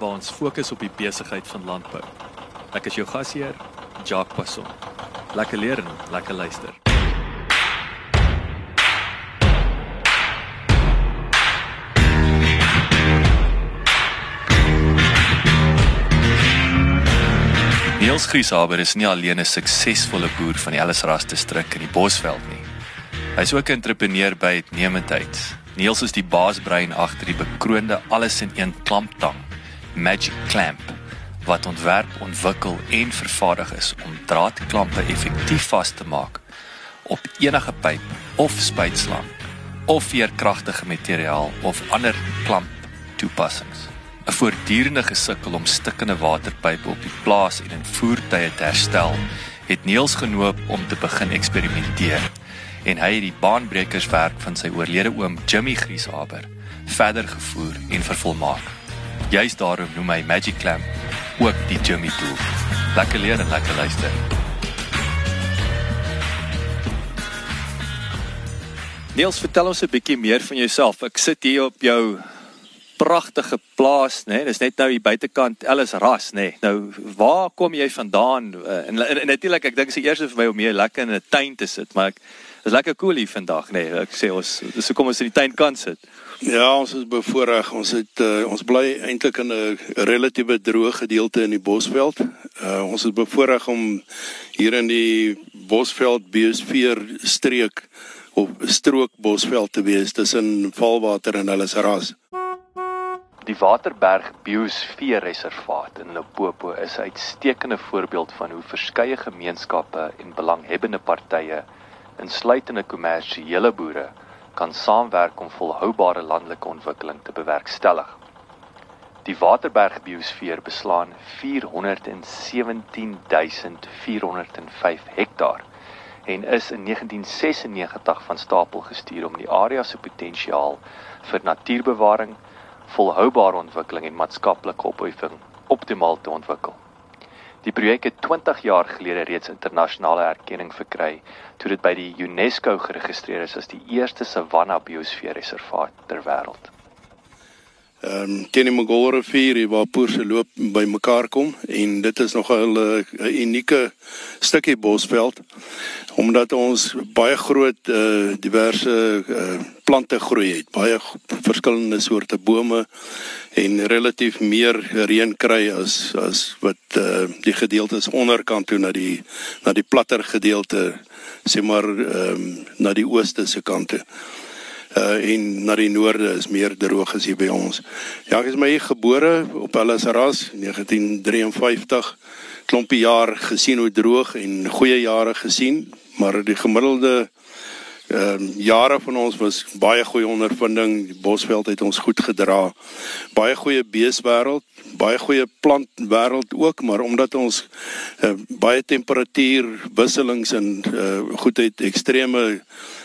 waar ons fokus op die besigheid van landbou. Ek is jou gasheer, Jacques Passon. Lekker leer en lekker luister. Niels Grieshaber is nie alleen 'n suksesvolle boer van die Ellisras distrik in die Bosveld nie. Hy's ook 'n entrepreneur by uitnemendheid. Niels is die baasbrein agter die bekroonde alles in een klamptang, Magic Clamp, wat ontwerp, ontwikkel en vervaardig is om draadklampe effektief vas te maak op enige pyp of spuitslang of veerkragtige materiaal of ander klamp toepassings. 'n Voortdurende gesukkel om stikkende waterpype op die plaas en in voertuie te herstel, het Neels genoop om te begin eksperimenteer en hy het die baanbrekerswerk van sy oorlede oom Jimmy Grieshaber verder gevoer en vervolmaak. Juist daarom noem hy Magic Clamp ook die Jimmy Pool. Lekker leer en lekker luister. Niels, vertel ons 'n bietjie meer van jouself. Ek sit hier op jou pragtige plaas, né? Nee? Dis net nou hier buitekant Ellis Ras, né? Nee? Nou, waar kom jy vandaan? Uh, en, en, en natuurlik, ek dink dit is eers vir my om hier lekker in 'n tuin te sit, maar ek is lekker cool hier vandag, né? Nee? Ek sê ons dis hoekom ons in die tuin kan sit. Ja, ons is bevoorreg. Ons het uh, ons bly eintlik in 'n relatiewe droë gedeelte in die Bosveld. Uh, ons is bevoorreg om hier in die Bosveld biosfeer streek of strook Bosveld te wees tussen Valwater en Ellisras. Die Waterberg Biosfeerreservaat in Limpopo is 'n uitstekende voorbeeld van hoe verskeie gemeenskappe en belanghebbende partye, insluitende kommersiële boere, kan saamwerk om volhoubare landelike ontwikkeling te bewerkstellig. Die Waterberg Biosfeer beslaan 417405 hektaar en is in 1996 van stapel gestuur om die area se potensiaal vir natuurbewaring, volhoubare ontwikkeling en maatskaplike opheffing optimaal te ontwikkel. Die projek het 20 jaar gelede reeds internasionale erkenning verkry toe dit by die UNESCO geregistreer is as die eerste savanna biosfeerreservaat ter wêreld. Ehm um, teen die Mogol rivier waar poorse loop by mekaar kom en dit is nogal 'n unieke stukkie bosveld omdat ons baie groot uh, diverse uh, plante groei het, baie verskillende soorte bome en relatief meer reën kry as as wat uh, die gedeeltes onderkant toe na die na die platter gedeelte sê maar um, na die ooste se kant toe uh en na die noorde is meer droog as hier by ons. Ja, ek is my hier gebore op Ellisras 1953. Klompie jaar gesien hoe droog en goeie jare gesien, maar die gemiddelde ehm uh, jare van ons was baie goeie ondervinding. Bosveld het ons goed gedra. Baie goeie beeswêreld, baie goeie plantwêreld ook, maar omdat ons uh, baie temperatuur wisselings en uh, goed het ekstreme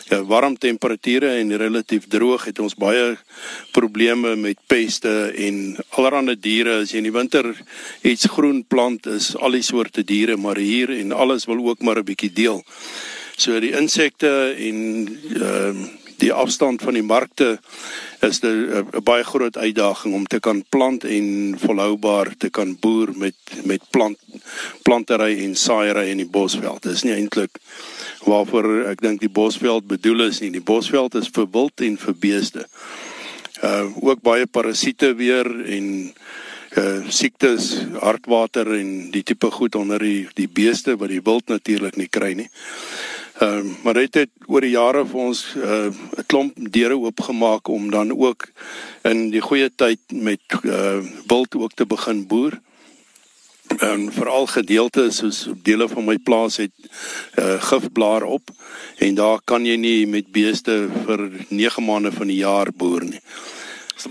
ja, warm temperature en relatief droog het ons baie probleme met peste en allerlei diere as jy in die winter iets groen plant is al die soorte diere maar hier en alles wil ook maar 'n bietjie deel. So die insekte en ehm uh, die afstand van die markte is 'n baie groot uitdaging om te kan plant en volhoubaar te kan boer met met plant plantery en saaiery in die bosveld. Dit is nie eintlik waarvoor ek dink die bosveld bedoel is nie. Die bosveld is vir wild en vir beeste. Uh ook baie parasiete weer en uh siektes, hartwater en die tipe goed onder die die beeste wat die wild natuurlik nie kry nie. Ehm uh, maar dit het oor die jare vir ons 'n uh, klomp deure oopgemaak om dan ook in die goeie tyd met uh wild ook te begin boer en veral gedeeltes soos dele van my plaas het uh, gifblaar op en daar kan jy nie met beeste vir 9 maande van die jaar boer nie.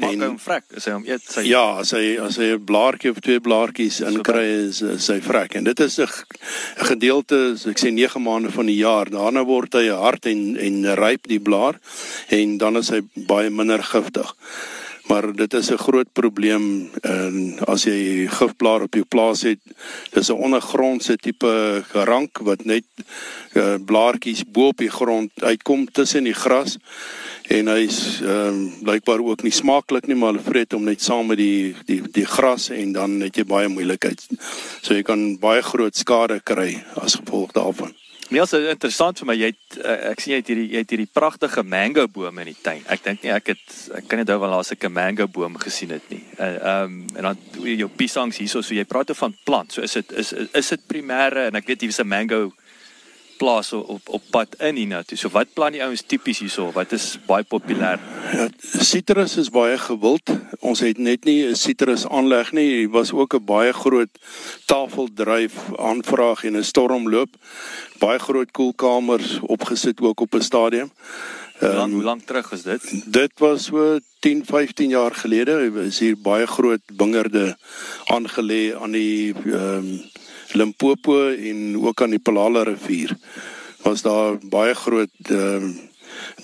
Maak hom vrek, as hy hom eet, sy Ja, as hy as hy 'n blaartjie of twee blaartjies inkry is sy vrek. En dit is 'n gedeelte, so ek sê 9 maande van die jaar. Daarna word hy hard en en ryp die blaar en dan is hy baie minder giftig. Maar dit is 'n groot probleem en as jy gifblaar op jou plaas het dis 'n ondergrondse tipe rank wat net uh, blaartjies bo op die grond uitkom tussen die gras en hy's ehm um, blykbaar ook nie smaaklik nie maar hulle vreet hom net saam met die die die gras en dan het jy baie moeilikheid so jy kan baie groot skade kry as gevolg daarvan dit is interessant vir my. Jy het uh, ek sien jy het hierdie jy het hierdie pragtige mango bome in die tuin. Ek dink nie ek het ek kan nie onthou wanneer laas ek 'n mango boom gesien het nie. Uh, ehm uh, um, en dan jou piesangs hierso, so jy praat oor van plant. So is dit is is dit primêre en ek weet hier is 'n mango plaas op op pad in hiernatoe. So wat plan die ouens tipies hierso? Wat is baie populêr? Ja, citrus is baie gewild. Ons het net nie 'n citrus aanleg nie. Dit was ook 'n baie groot tafeldryf aanvraag en 'n stormloop. Baie groot koelkamers opgesit ook op 'n stadium. Hoe lang, um, hoe lank terug is dit? Dit was so 10, 15 jaar gelede. Is hier baie groot wingerde aangelê aan die ehm um, Limpopo en ook aan die Palala rivier was daar baie groot ehm uh,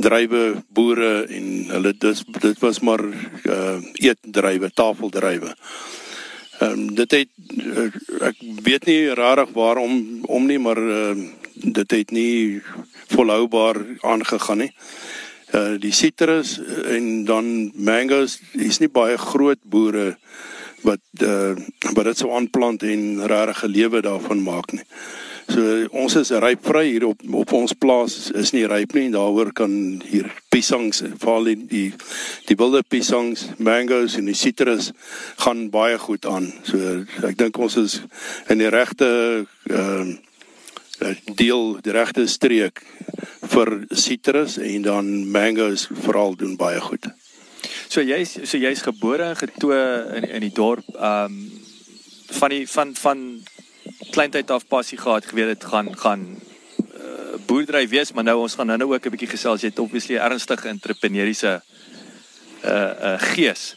drywe boere en hulle dis dit was maar uh, eetdrywe, tafeldrywe. Ehm um, dit het uh, ek weet nie rarig waarom om nie maar uh, dit het nie volhoubaar aangegaan nie. Uh die sitrus en dan mangos is nie baie groot boere wat uh wat dit sou aanplant en regtig 'n lewe daarvan maak nie. So ons is rypvry hier op op ons plaas is nie ryp nie en daaroor kan hier piesangs val die die, die wilde piesangs, mangoes en die sitrus gaan baie goed aan. So ek dink ons is in die regte ehm uh, deel die regte streek vir sitrus en dan mangoes veral doen baie goed. So jy's so jy's gebore en getoe in in die dorp ehm um, van die van van kleintyd af passie gehad geweet dit gaan gaan uh, boerdery wees maar nou ons gaan nou ook 'n bietjie gesels jy het obviously ernstige entrepreneursiese uh uh gees.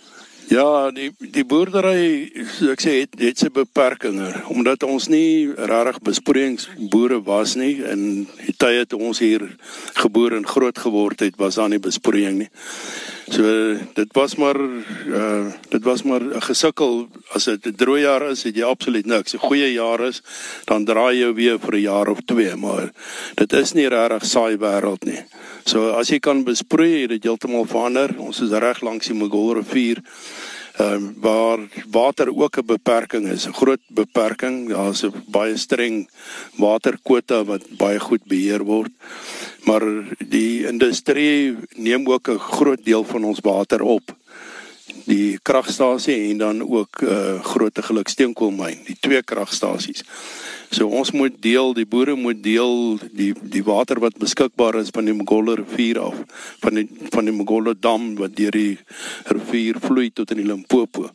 Ja, die die boerdery ek sê het het sy beperkings omdat ons nie regtig besproeiingsboere was nie en die tye toe ons hier gebore en groot geword het was daar nie besproeiing nie. So dit was maar uh dit was maar 'n gesukkel as dit 'n droë jaar is, het jy absoluut niks. 'n Goeie jaar is, dan draai jy weer vir 'n jaar of twee, maar dit is nie regtig saai wêreld nie. So as jy kan besproei, het dit heeltemal verander. Ons is reg langs die Mogol rivier. Ehm um, waar water ook 'n beperking is, 'n groot beperking. Daar's 'n baie streng waterkwota wat baie goed beheer word. Maar die industrie neem ook 'n groot deel van ons water op. Die kragstasie en dan ook 'n uh, groot geluksteenkoolmyn die twee kragstasies so ons moet deel die boere moet deel die die water wat beskikbaar is van die Mogolo rivier af van die van die Mogolo dam wat deur die rivier vloei tot in die Limpopo.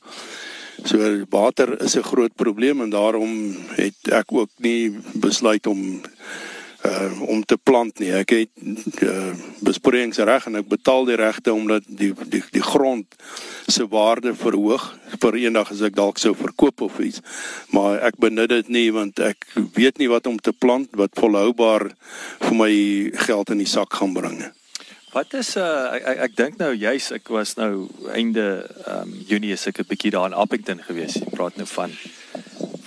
So water is 'n groot probleem en daarom het ek ook nie besluit om uh, om te plant nie. Ek het uh, besproeiingsreg en ek betaal die regte omdat die die die grond se waarde verhoog vir eendag as ek dalk sou verkoop of iets. Maar ek benut dit nie want ek weet nie wat om te plant wat volhoubaar vir my geld in die sak gaan bring. Wat is uh ek ek, ek dink nou juis ek was nou einde um Junie is ek 'n bietjie daar in Appington gewees. Jy praat nou van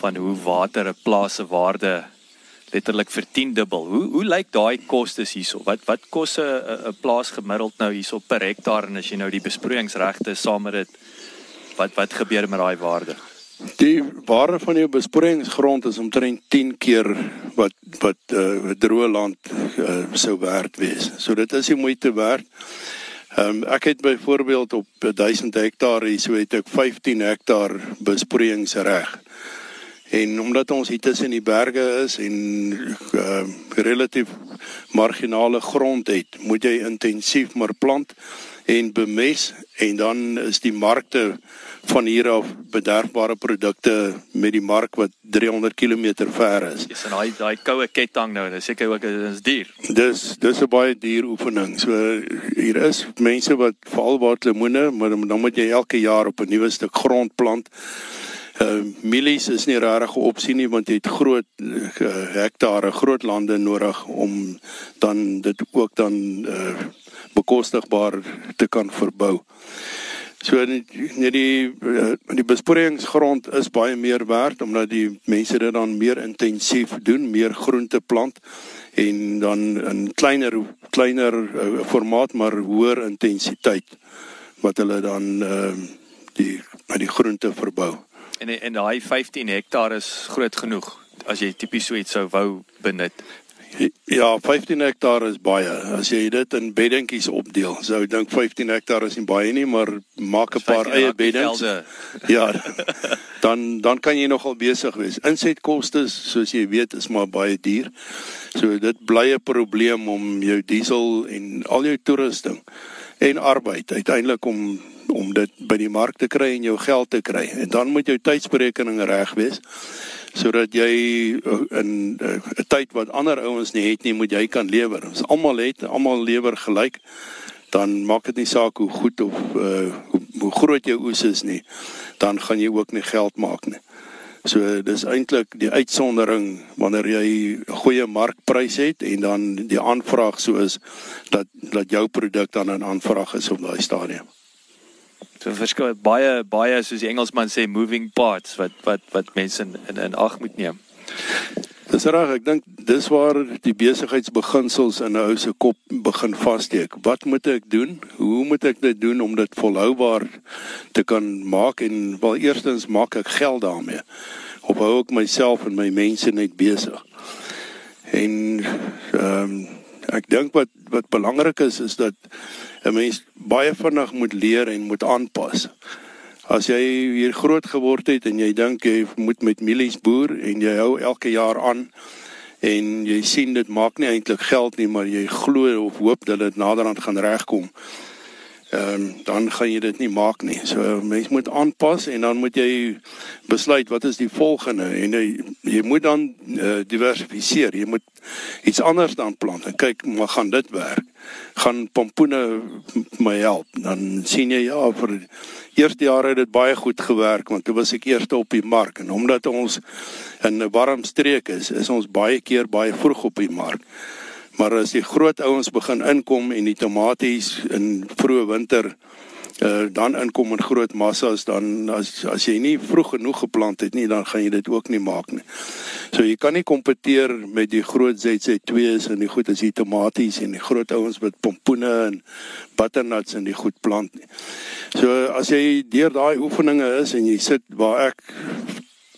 van hoe water 'n plaas se waarde letterlik vir 10 dubbel. Hoe hoe lyk daai kostes hierso? Wat wat kos 'n 'n plaas gemiddeld nou hierso per hektaar en as jy nou die besproeiingsregte saam met dit wat wat gebeur met daai waarde? Die waarde van jou besproeiingsgrond is omtrent 10 keer wat wat uh, droë land uh, sou werd wees. So dit is die moeite werd. Ehm um, ek het byvoorbeeld op 1000 hektaar hier so het ek 15 hektaar besproeiingsreg. En omdat ons hier tussen die berge is en uh, relatief marginale grond het, moet jy intensief maar plant en bemes en dan is die markte van hier af bederfbare produkte met die mark wat 300 km ver is. Dis en daai daai koue ketting nou, dis seker ook is duur. Dis dis 'n baie duur oefening. So hier is mense wat veral lemoene, maar dan moet jy elke jaar op 'n nuwe stuk grond plant. Uh mielies is nie regtig 'n opsie nie want jy het groot uh, hektare, groot lande nodig om dan dit ook dan uh bekostigbaar te kan verbou. So net die eh, die besproeiingsgrond is baie meer werd omdat die mense dit dan meer intensief doen, meer groente plant en dan in kleiner kleiner uh, formaat maar hoër intensiteit wat hulle dan uh, die met die groente verbou. En en daai 15 hektaar is groot genoeg as jy tipies so iets sou wou benut. Ja, 15 hektaar is baie. As jy dit in beddingkies opdeel, sou ek dink 15 hektaar is nie baie nie, maar maak 'n paar eie beddings. Ja. Dan dan kan jy nogal besig wees. Insetkoste, soos jy weet, is maar baie duur. So dit bly 'n probleem om jou diesel en al jou toerusting en arbeid uiteindelik om om dit by die mark te kry en jou geld te kry. En dan moet jou tydsberekening reg wees sodat jy uh, in uh, 'n tyd wat ander ouens nie het nie, moet jy kan lewer. As almal het, almal lewer gelyk, dan maak dit nie saak hoe goed of uh, hoe, hoe groot jou oes is nie, dan gaan jy ook nie geld maak nie. So dis eintlik die uitsondering wanneer jy 'n goeie markprys het en dan die aanvraag so is dat dat jou produk dan 'n aanvraag is op daai stadium. So verskil baie baie soos die Engelsman sê moving parts wat wat wat mense in in, in ag moet neem. Dis reg, ek dink dis waar die besigheidsbeginsels in 'n ou se kop begin vassteek. Wat moet ek doen? Hoe moet ek dit doen om dit volhoubaar te kan maak en wel eerstens maak ek geld daarmee. Of hou ek myself en my mense net besig. En ehm um, ek dink wat wat belangrik is is dat 'n mens baie vinnig moet leer en moet aanpas. As jy hier groot geword het en jy dink jy moet met mielies boer en jy hou elke jaar aan en jy sien dit maak nie eintlik geld nie, maar jy glo of hoop dat dit naderhand gaan regkom ehm um, dan gaan jy dit nie maak nie. So mens moet aanpas en dan moet jy besluit wat is die volgende en jy, jy moet dan uh, diversifiseer. Jy moet iets anders dan plant en kyk maar gaan dit werk. Gaan pompoene my help. Dan sien jy ja vir eerste jare het dit baie goed gewerk want toe was ek eerste op die mark en omdat ons in 'n warm streek is, is ons baie keer baie vroeg op die mark. Maar as die groot ouens begin inkom en die tomaties in vroeë winter uh, dan inkom in groot massas dan as as jy nie vroeg genoeg geplant het nie dan gaan jy dit ook nie maak nie. So jy kan nie kompeteer met die groot ZZ2's en die goed as die tomaties en die groot ouens met pompoene en butternuts en die goed plant nie. So as jy deur daai oefeninge is en jy sit waar ek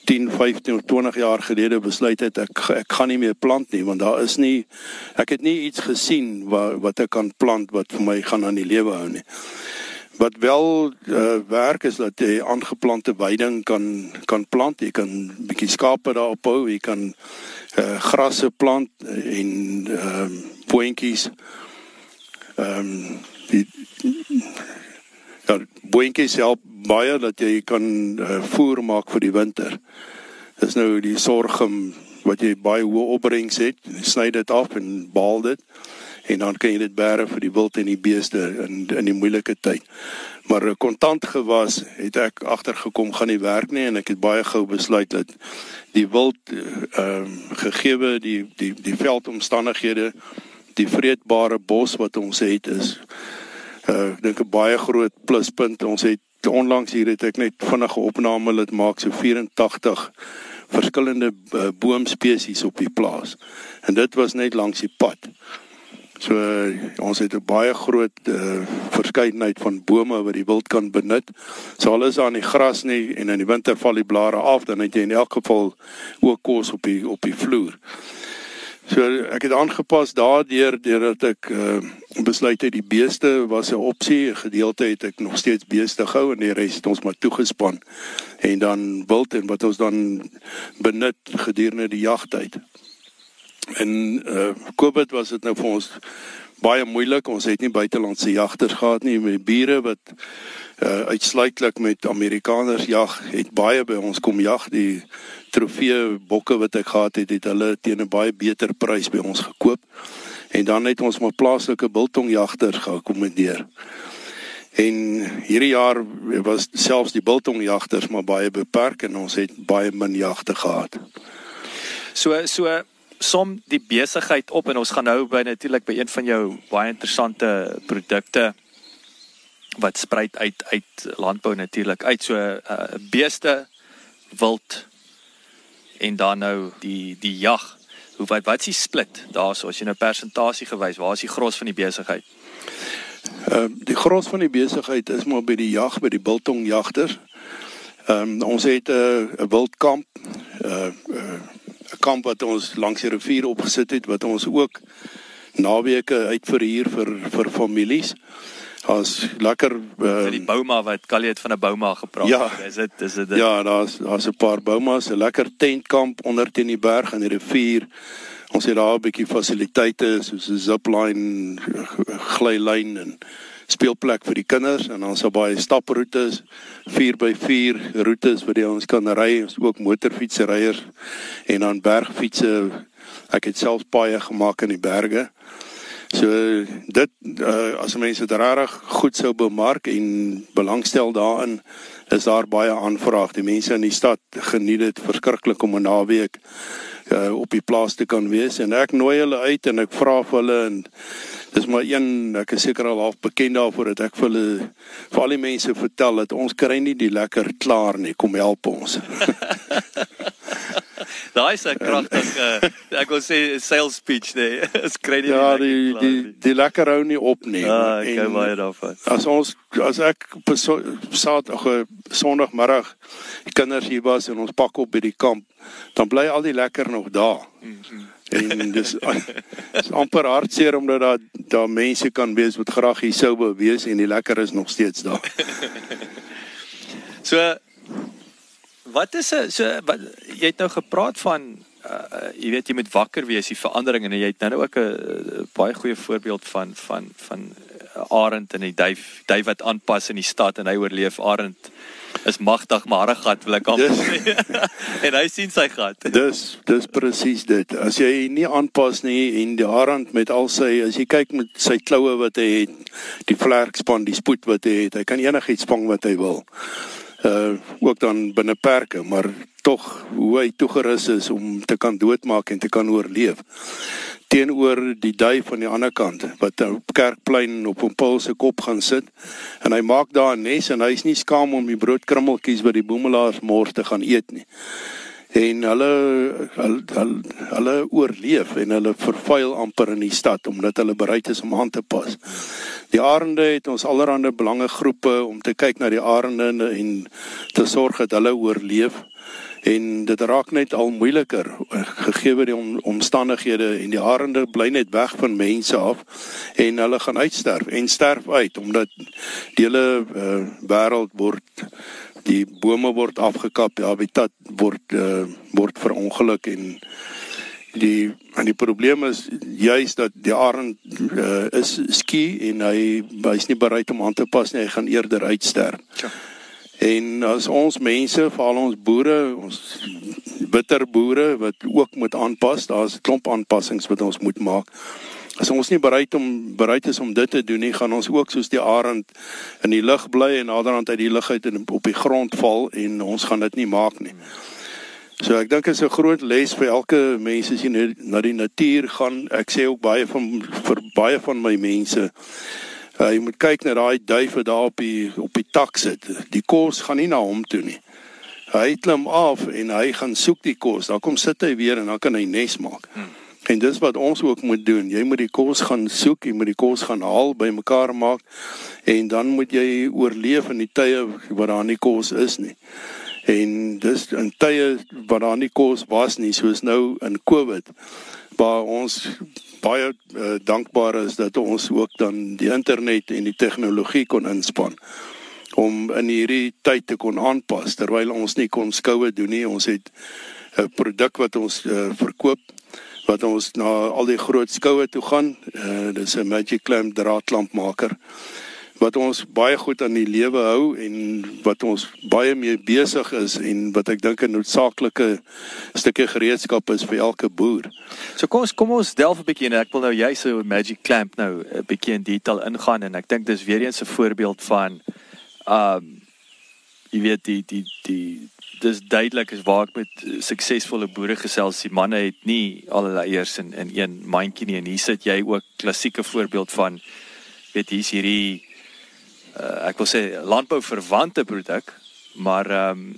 10, 15 of 20 jaar gelede besluit het ek ek gaan nie meer plant nie want daar is nie ek het nie iets gesien wat wat ek kan plant wat vir my gaan aan die lewe hou nie. Wat wel uh, werk is dat jy aangeplante weiding kan kan plant, jy kan bietjie skape daarop hou, jy kan uh, grasse plant en ehm uh, boontjies. Ehm um, ja, boontjies help baie dat jy kan uh, voer maak vir die winter. Dis nou die sorghum wat jy baie hoë opbrengs het, sny dit af en baal dit en dan kan jy dit bære vir die wild en die beeste in in die moeilike tyd. Maar 'n kontant gewas het ek agtergekom gaan nie werk nie en ek het baie gou besluit dat die wild ehm uh, gegeewe die die die veldomstandighede die vreedbare bos wat ons het is uh, ek dink 'n baie groot pluspunt. Ons het onlangs hier het ek net vinnige opname laat maak so 84 verskillende uh, boomspesies op die plaas. En dit was net langs die pad. So uh, ons het 'n baie groot uh, verskeidenheid van bome wat die wild kan benut. So al is daar nie gras nie en in die winter val die blare af, dan het jy in elk geval ook kos op die op die vloer. So ek het aangepas daardeur deurdat ek uh, besluit het die beeste was 'n opsie, 'n gedeelte het ek nog steeds beeste gehou en die res het ons maar toegespan. En dan wild en wat ons dan benut gedurende die jagtyd. En uh Covid was dit nou vir ons baie moeilik. Ons het nie buitelandse jagters gehad nie. My bure wat uh uitsluitlik met Amerikaners jag, het baie by ons kom jag. Die trofee bokke wat ek gehad het, het hulle teen 'n baie beter prys by ons gekoop. En dan het ons maar plaaslike biltongjagters geakkommodeer. En hierdie jaar was selfs die biltongjagters maar baie beperk en ons het baie min jagte gehad. So so som die besigheid op en ons gaan nou by natuurlik by een van jou baie interessante produkte wat spruit uit uit landbou natuurlik uit. So uh, beeste wild en dan nou die die jag. Hoe wat wat is die split daarso? As jy nou persentasie gewys waar is die gros van die besigheid? Ehm uh, die gros van die besigheid is maar by die jag by die biltong jagters. Ehm um, ons het 'n uh, wildkamp uh, uh 'n kamp wat ons langs die rivier opgesit het wat ons ook naweke uitverhuur vir vir families. Daar's lekker uh, die bouma wat Callie het van 'n bouma gepraat. Ja, is dit is dit Ja, daar's daar's 'n paar boumas, 'n lekker tentkamp onder teen die berg aan die rivier. Ons het daar 'n bietjie fasiliteite soos 'n zipline, glylyn en speelplek vir die kinders en ons het baie staproetes 4x4 roetes waar jy ons kan ry ons ook motorfietsryers en dan bergfietsse ek het self baie gemaak in die berge. So dit uh, as mense dit regtig goed sou bemark en belangstel daarin is daar baie aanvraag. Die mense in die stad geniet dit verskriklik om 'n naweek uh, op die plaas te kan wees. En ek nooi hulle uit en ek vra vir hulle en dis maar een ek is seker al half bekend daarvoor dat ek vir hulle vir al die mense vertel dat ons kry nie die lekker klaar nie kom help ons Daai is 'n kragtige ek wil sê sales speech nee. Ons kry nie Ja, die die die lekker hou nie op nie. Ah, ek hou baie daarvan. As ons as ek Saterdag Sondagmiddag die kinders hier was en ons pak op by die kamp, dan bly al die lekker nog daar. Mm -hmm. En dis is amper hartseer omdat daar daar mense kan wees wat graag hier sou wou wees en die lekker is nog steeds daar. so wat is 'n so wat, jy het nou gepraat van uh, jy weet jy moet wakker wees die verandering en jy het nou ook 'n baie goeie voorbeeld van van van Arend en die duif duif wat aanpas in die stad en hy oorleef Arend is magtig maar hy gat wil ek amper sê. En hy sien sy gat. Dis dis presies dit. As jy nie aanpas nie en die Arend met al sy as jy kyk met sy kloue wat hy het die vlerkspan die spoed wat hy het hy kan enigiets vang wat hy wil. Uh ook dan binne perke, maar tog hoe hy toegerus is om te kan doodmaak en te kan oorleef. Teenoor die duif van die ander kant wat op Kerkplein op 'n paal se kop gaan sit en hy maak daar 'n nes en hy's nie skaam om die broodkrummeltjies wat die boemelaars mors te gaan eet nie en hulle hulle hulle oorleef en hulle vervuil amper in die stad omdat hulle bereid is om aan te pas. Die arende het ons allerhande belangegroepe om te kyk na die arende en te sorg dat hulle oorleef en dit raak net al moeiliker gegee die om, omstandighede en die arende bly net weg van mense af en hulle gaan uitsterf en sterf uit omdat die hele uh, wêreld word die bome word afgekap, die habitat word uh, word verongeluk en die en die probleem is juis dat die arend uh, is skie en hy hy's nie bereid om aan te pas nie, hy gaan eerder uitsterf. Ja. En as ons mense, veral ons boere, ons bitter boere wat ook moet aanpas, daar's 'n klomp aanpassings wat ons moet maak. As ons nie bereid om bereid is om dit te doen nie, gaan ons ook soos die arend in die lug bly en naderhand uit die lug uit en op die grond val en ons gaan dit nie maak nie. So ek dink dit is 'n groot les vir elke mens as jy na die natuur gaan. Ek sê ook baie van vir baie van my mense uh, jy moet kyk na daai duif wat daar op die op die tak sit. Die kos gaan nie na hom toe nie. Hy klim af en hy gaan soek die kos. Dan kom sit hy weer en dan kan hy nes maak. Hmm. En dis wat ons ook moet doen. Jy moet die kos gaan soek, jy moet die kos gaan haal, bymekaar maak en dan moet jy oorleef in die tye wat daar nie kos is nie. En dis in tye wat daar nie kos was nie, soos nou in Covid, waar ons baie uh, dankbaar is dat ons ook dan die internet en die tegnologie kon inspann om in hierdie tyd te kon aanpas terwyl ons nie kon skoue doen nie. Ons het 'n produk wat ons uh, verkoop wat ons na al die groot skoue toe gaan. Uh, dis 'n Magic Clamp draadklampmaker wat ons baie goed aan die lewe hou en wat ons baie mee besig is en wat ek dink 'n noodsaaklike stukkie gereedskap is vir elke boer. So kom ons kom ons delf 'n bietjie in. Ek wil nou jy so Magic Clamp nou 'n bietjie in detail ingaan en ek dink dis weer eens 'n voorbeeld van um jy weet die die die dis duidelik is waar ek met suksesvolle boere gesels. Die manne het nie al hulle eiers in in een mandjie nie en hier sit jy ook klassieke voorbeeld van weet hier's hierdie uh, ek wil sê landbou verwante produk, maar ehm um,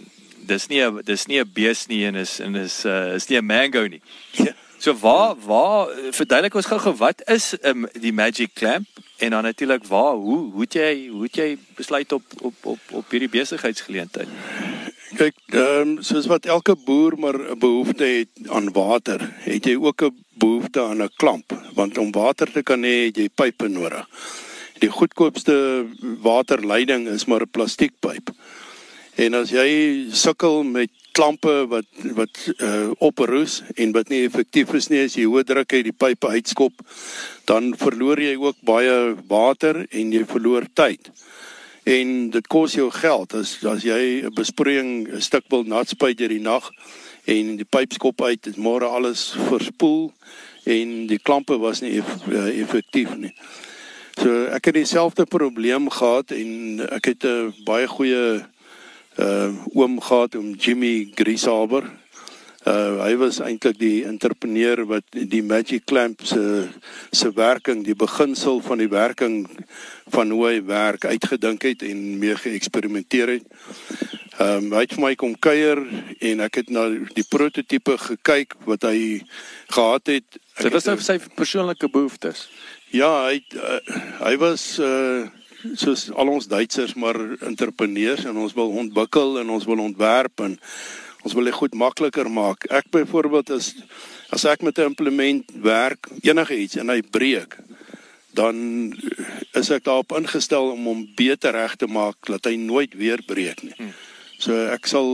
dis nie dis nie 'n bees nie en is en is uh, is nie 'n mango nie. Ja. So waar waar verduidelik ons gou-gou wat is um, die Magic Clamp en dan natuurlik waar hoe hoe jy hoe jy besluit op op op op hierdie besigheidsgeleentheid. Kyk, ehm um, soos wat elke boer maar 'n behoefte het aan water, het jy ook 'n behoefte aan 'n klamp, want om water te kan hê, het jy pipe nodig die goedkoopste waterleiding is maar 'n plastiekpyp. En as jy sukkel met klampe wat wat uh, oproes en wat nie effektief is nie as jy hoë druk uit die pype uitskop, dan verloor jy ook baie water en jy verloor tyd. En dit kos jou geld as as jy 'n besproeiing 'n stuk wil nat spuit deur die nag en die pyp skop uit, dit môre alles verspoel en die klampe was nie eff, uh, effektief nie. So ek het dieselfde probleem gehad en ek het 'n baie goeie uh oom gehad om Jimmy Grieshaber. Uh hy was eintlik die entrepreneur wat die Magic Clamp se se werking, die beginsel van die werking van hoe hy werk uitgedink het en mee geëksperimenteer het. Ehm um, hy het vir my kom kuier en ek het na die prototipe gekyk wat hy gehad het. Dit was nou sy persoonlike behoeftes. Ja, hy uh, hy was uh soos al ons Duitsers maar entrepreneurs en ons wil ontwikkel en ons wil ontwerp en ons wil dit goed makliker maak. Ek byvoorbeeld as as ek met 'n implement werk, enige iets en hy breek, dan is ek daarop ingestel om hom beter reg te maak dat hy nooit weer breek nie. Hmm. So ek sal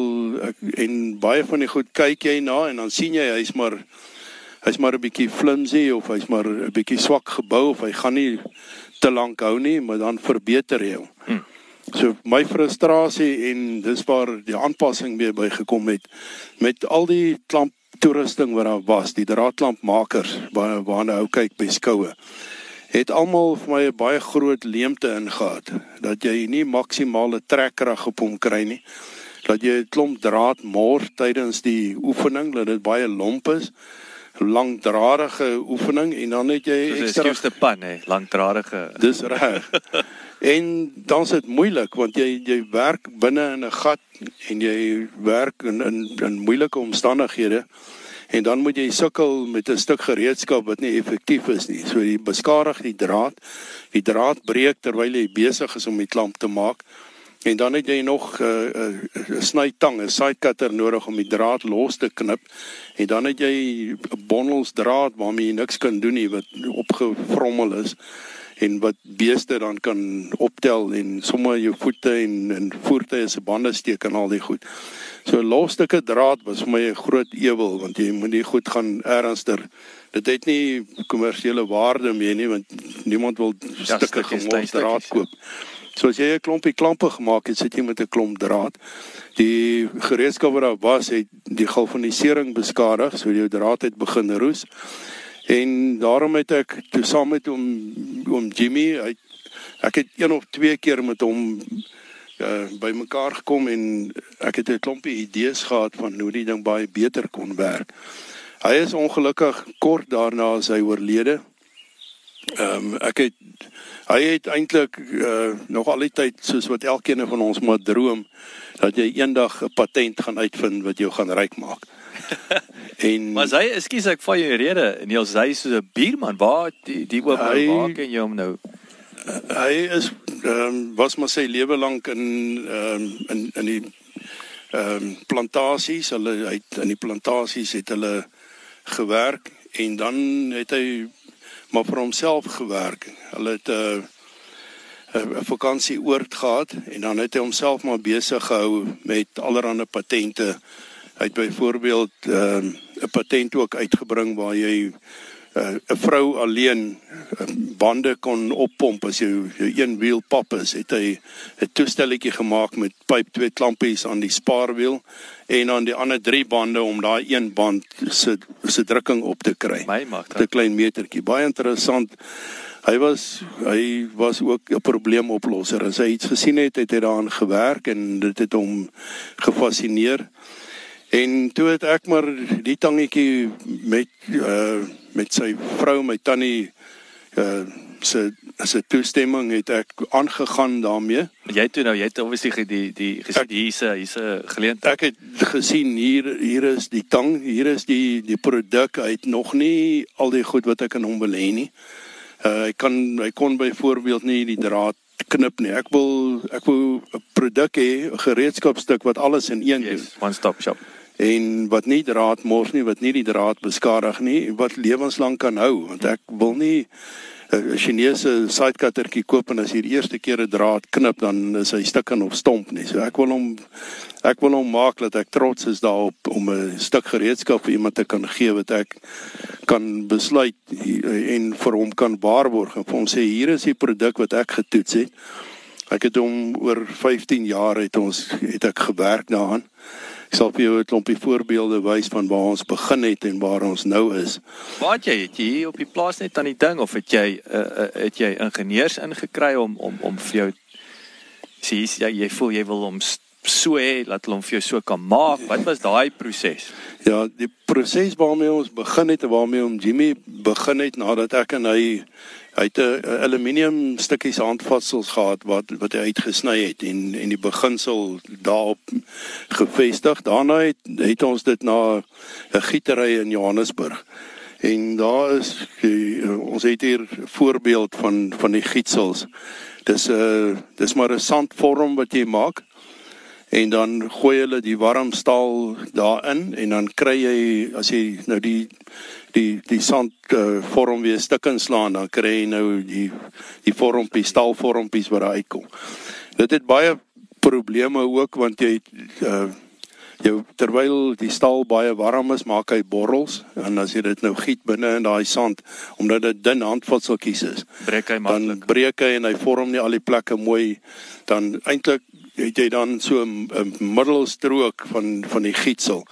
ek, en baie van die goed kyk jy na en dan sien jy hy's maar hy's maar 'n bietjie flimsy of hy's maar 'n bietjie swak gebou of hy gaan nie te lank hou nie, maar dan verbeter hy hom. Hmm. So my frustrasie en dis waar die aanpassing weer bygekom het met al die klamp toerusting wat daar was, die draadklampmakers waar waarna ou kyk by skoue. Het almal vir my 'n baie groot leemte ingehaat dat jy nie maksimale trekkrag op hom kry nie. Dat jy 'n klomp draad mors tydens die oefening, dat dit baie lomp is langdradige oefening en dan het jy ekstra eerste pan hè, langdradige. Dis reg. en dan is dit moeilik want jy jy werk binne in 'n gat en jy werk in in in moeilike omstandighede en dan moet jy sukkel met 'n stuk gereedskap wat nie effektief is nie. So jy beskadig die draad. Die draad breek terwyl jy besig is om die klamp te maak. En dan het jy nog 'n uh, uh, snytang, 'n side cutter nodig om die draad los te knip. En dan het jy 'n bondels draad waarmee jy niks kan doen nie wat opgevrommel is en wat beeste dan kan optel en sommer jou voete en en voertuie se bande steek en al die goed. So 'n losstukke draad was vir my 'n groot ewel want jy moet nie goed gaan ernstiger. Dit het nie kommersiële waarde meer nie want niemand wil ja, stukke gemors draad koop. Ja. So as jy 'n klompie klampe gemaak het, sit jy met 'n klomp draad. Die gereedskap wat daar was, het die galvanisering beskadig, so jou draad het begin roes. En daarom het ek toe saam met hom oom Jimmy, hy ek het een of twee keer met hom uh, bymekaar gekom en ek het 'n klompie idees gehad van hoe die ding baie beter kon werk. Hy is ongelukkig kort daarna as hy oorlede. Ehm um, ek het hy het eintlik uh, nog al die tyd soos wat elkeen van ons moet droom dat jy eendag 'n patent gaan uitvind wat jou gaan ryk maak. en Maar hy, ekskuus ek val jou rede, Niels, hy is so 'n bierman. Waar die die oop nou waar kan jy hom nou? Uh, hy is um, was maar sy lewe lank in um, in in die ehm um, plantasies. Hulle uit in die plantasies het hulle gewerk en dan het hy maar vir homself gewerk. Hulle het 'n uh, 'n vakansie oord gehad en dan het hy homself maar besig gehou met allerlei patente. Hy het byvoorbeeld ehm, 'n uh, patent ook uitgebring waar jy uh, 'n vrou alleen uh, bande kon oppomp as jy jou een wiel pap is, het hy 'n toestelletjie gemaak met pyp twee klampies aan die spaarwiel en aan die ander drie bande om daai een band se se drukking op te kry. My mag Te klein metertjie. Baie interessant. Hy was hy was ook 'n probleemoplosser. As hy iets gesien het, het hy daaraan gewerk en dit het hom gefassineer. En toe het ek maar die tangetjie met uh met sy vrou, my tannie uh se se toestemming het ek aangegaan daarmee. Jy toe nou, jy het obviously die die gesien hier's hier's 'n geleentheid. Ek het gesien hier hier is die tang, hier is die die produk. Hy het nog nie al die goed wat ek aan hom wil hê nie. Uh hy kan hy kon byvoorbeeld nie die draad knip nie. Ek wil ek wil 'n produk hê, 'n gereedskapstuk wat alles in een doen Yes, one stop shop. En wat nie draad mors nie, wat nie die draad beskadig nie, wat lewenslank kan hou, want ek wil nie 'n Chinese sidecuttertjie koop en as jy die eerste keer 'n draad knip dan is hy stukken of stomp nie. So ek wil hom ek wil hom maak dat ek trots is daarop om 'n stuk gereedskap vir iemand te kan gee wat ek kan besluit en vir hom kan waarborg en vir hom sê hier is die produk wat ek getoets het. Ek het hom oor 15 jaar het ons het ek gewerk daaraan. Ek sal vir jou 'n klompie voorbeelde wys van waar ons begin het en waar ons nou is. Het jy het jy hier op die plaas net aan die ding of het jy uh, uh, het jy ingenieurs ingekry om om om vir jou sê jy, jy voel jy wil hom so hê dat hulle hom vir jou so kan maak. Wat was daai proses? Ja, die proses waarmee ons begin het en waarmee om Jimmy begin het nadat ek en hy hy het 'n aluminium stukkies handvatsels gehad wat wat hy uitgesny het en en die beginsel daarop gevestig. Daarna het het ons dit na 'n gietery in Johannesburg. En daar is die, ons het hier 'n voorbeeld van van die gietsels. Dis 'n uh, dis maar 'n sandvorm wat jy maak en dan gooi hulle die warm staal daarin en dan kry jy as jy nou die die die sand uh, vorm weer stukken slaan dan kry jy nou die die vormpies staalvormpies wat daar uitkom. Dit het baie probleme ook want jy uh, jou terwyl die staal baie warm is maak hy borrels en as jy dit nou giet binne in daai sand omdat dit dun handvatseltjies is Breek hy dan maklik. breek hy en hy vorm nie al die plekke mooi dan eintlik het jy dan so 'n 'n middelstrook van van die gietsel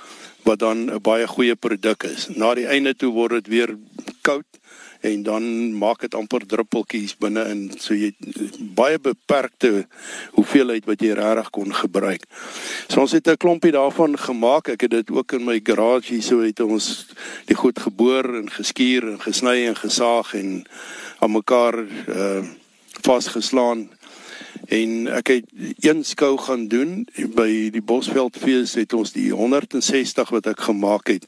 wat dan 'n baie goeie produk is. Na die einde toe word dit weer koud en dan maak dit amper druppeltjies binne in so jy baie beperkte hoeveelheid wat jy regtig kon gebruik. So ons het 'n klompie daarvan gemaak. Ek het dit ook in my garage hier so het ons die goed geboor en geskuur en gesny en gesaag en aan mekaar uh vasgeslaan. En ek het een skou gaan doen by die Bosveldfees het ons die 160 wat ek gemaak het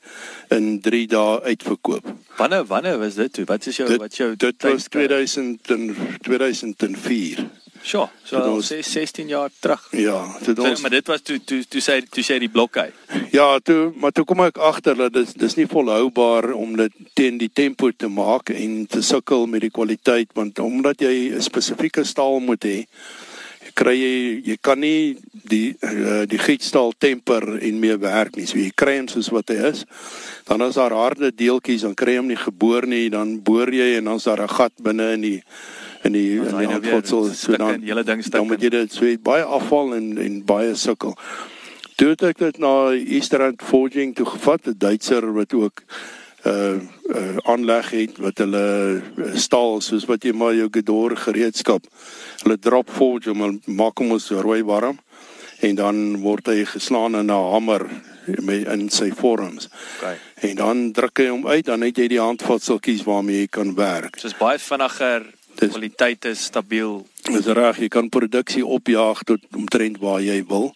in 3 dae uitverkoop. Wanneer wanneer was dit toe? Wat is jou wat jou dit was tydskryf? 2000 en 2004. Sure, so Dit ons- sê 16 jaar terug. Ja, dit So, ons maar dit was toe toe toe sê toe sê die blok uit. Ja, toe maar toe kom ek agter dat dit dis nie volhoubaar om dit teen die tempo te maak en te sukkel met die kwaliteit want omdat jy 'n spesifieke staal moet hê, kry jy jy kan nie die uh, die gietstaal temper en mee werk nie. So jy kry hom soos wat hy is. Dan is daar harde deeltjies, dan kry jy hom nie geboor nie, dan boor jy en dan's daar 'n gat binne in die in die Dan in is die hy nou so dan hele ding dan moet jy dit so baie afval en en baie sukkel. Toe het ek dit na Easterand Forging toe gevat, 'n Duitser wat ook uh uh aanleg het wat hulle uh, staal soos wat jy maar jou gedor gereedskap. Hulle drop forge hom en maak hom ons rooi warm en dan word hy geslaan in 'n hamer met in sy vorms. Okay. En dan druk hy hom uit, dan het jy die handvatseltjies waarmee jy kan werk. Soos baie vinniger, Dis- kwaliteit is stabiel. Dis reg, jy kan produksie opjaag tot omtrent waar jy wil.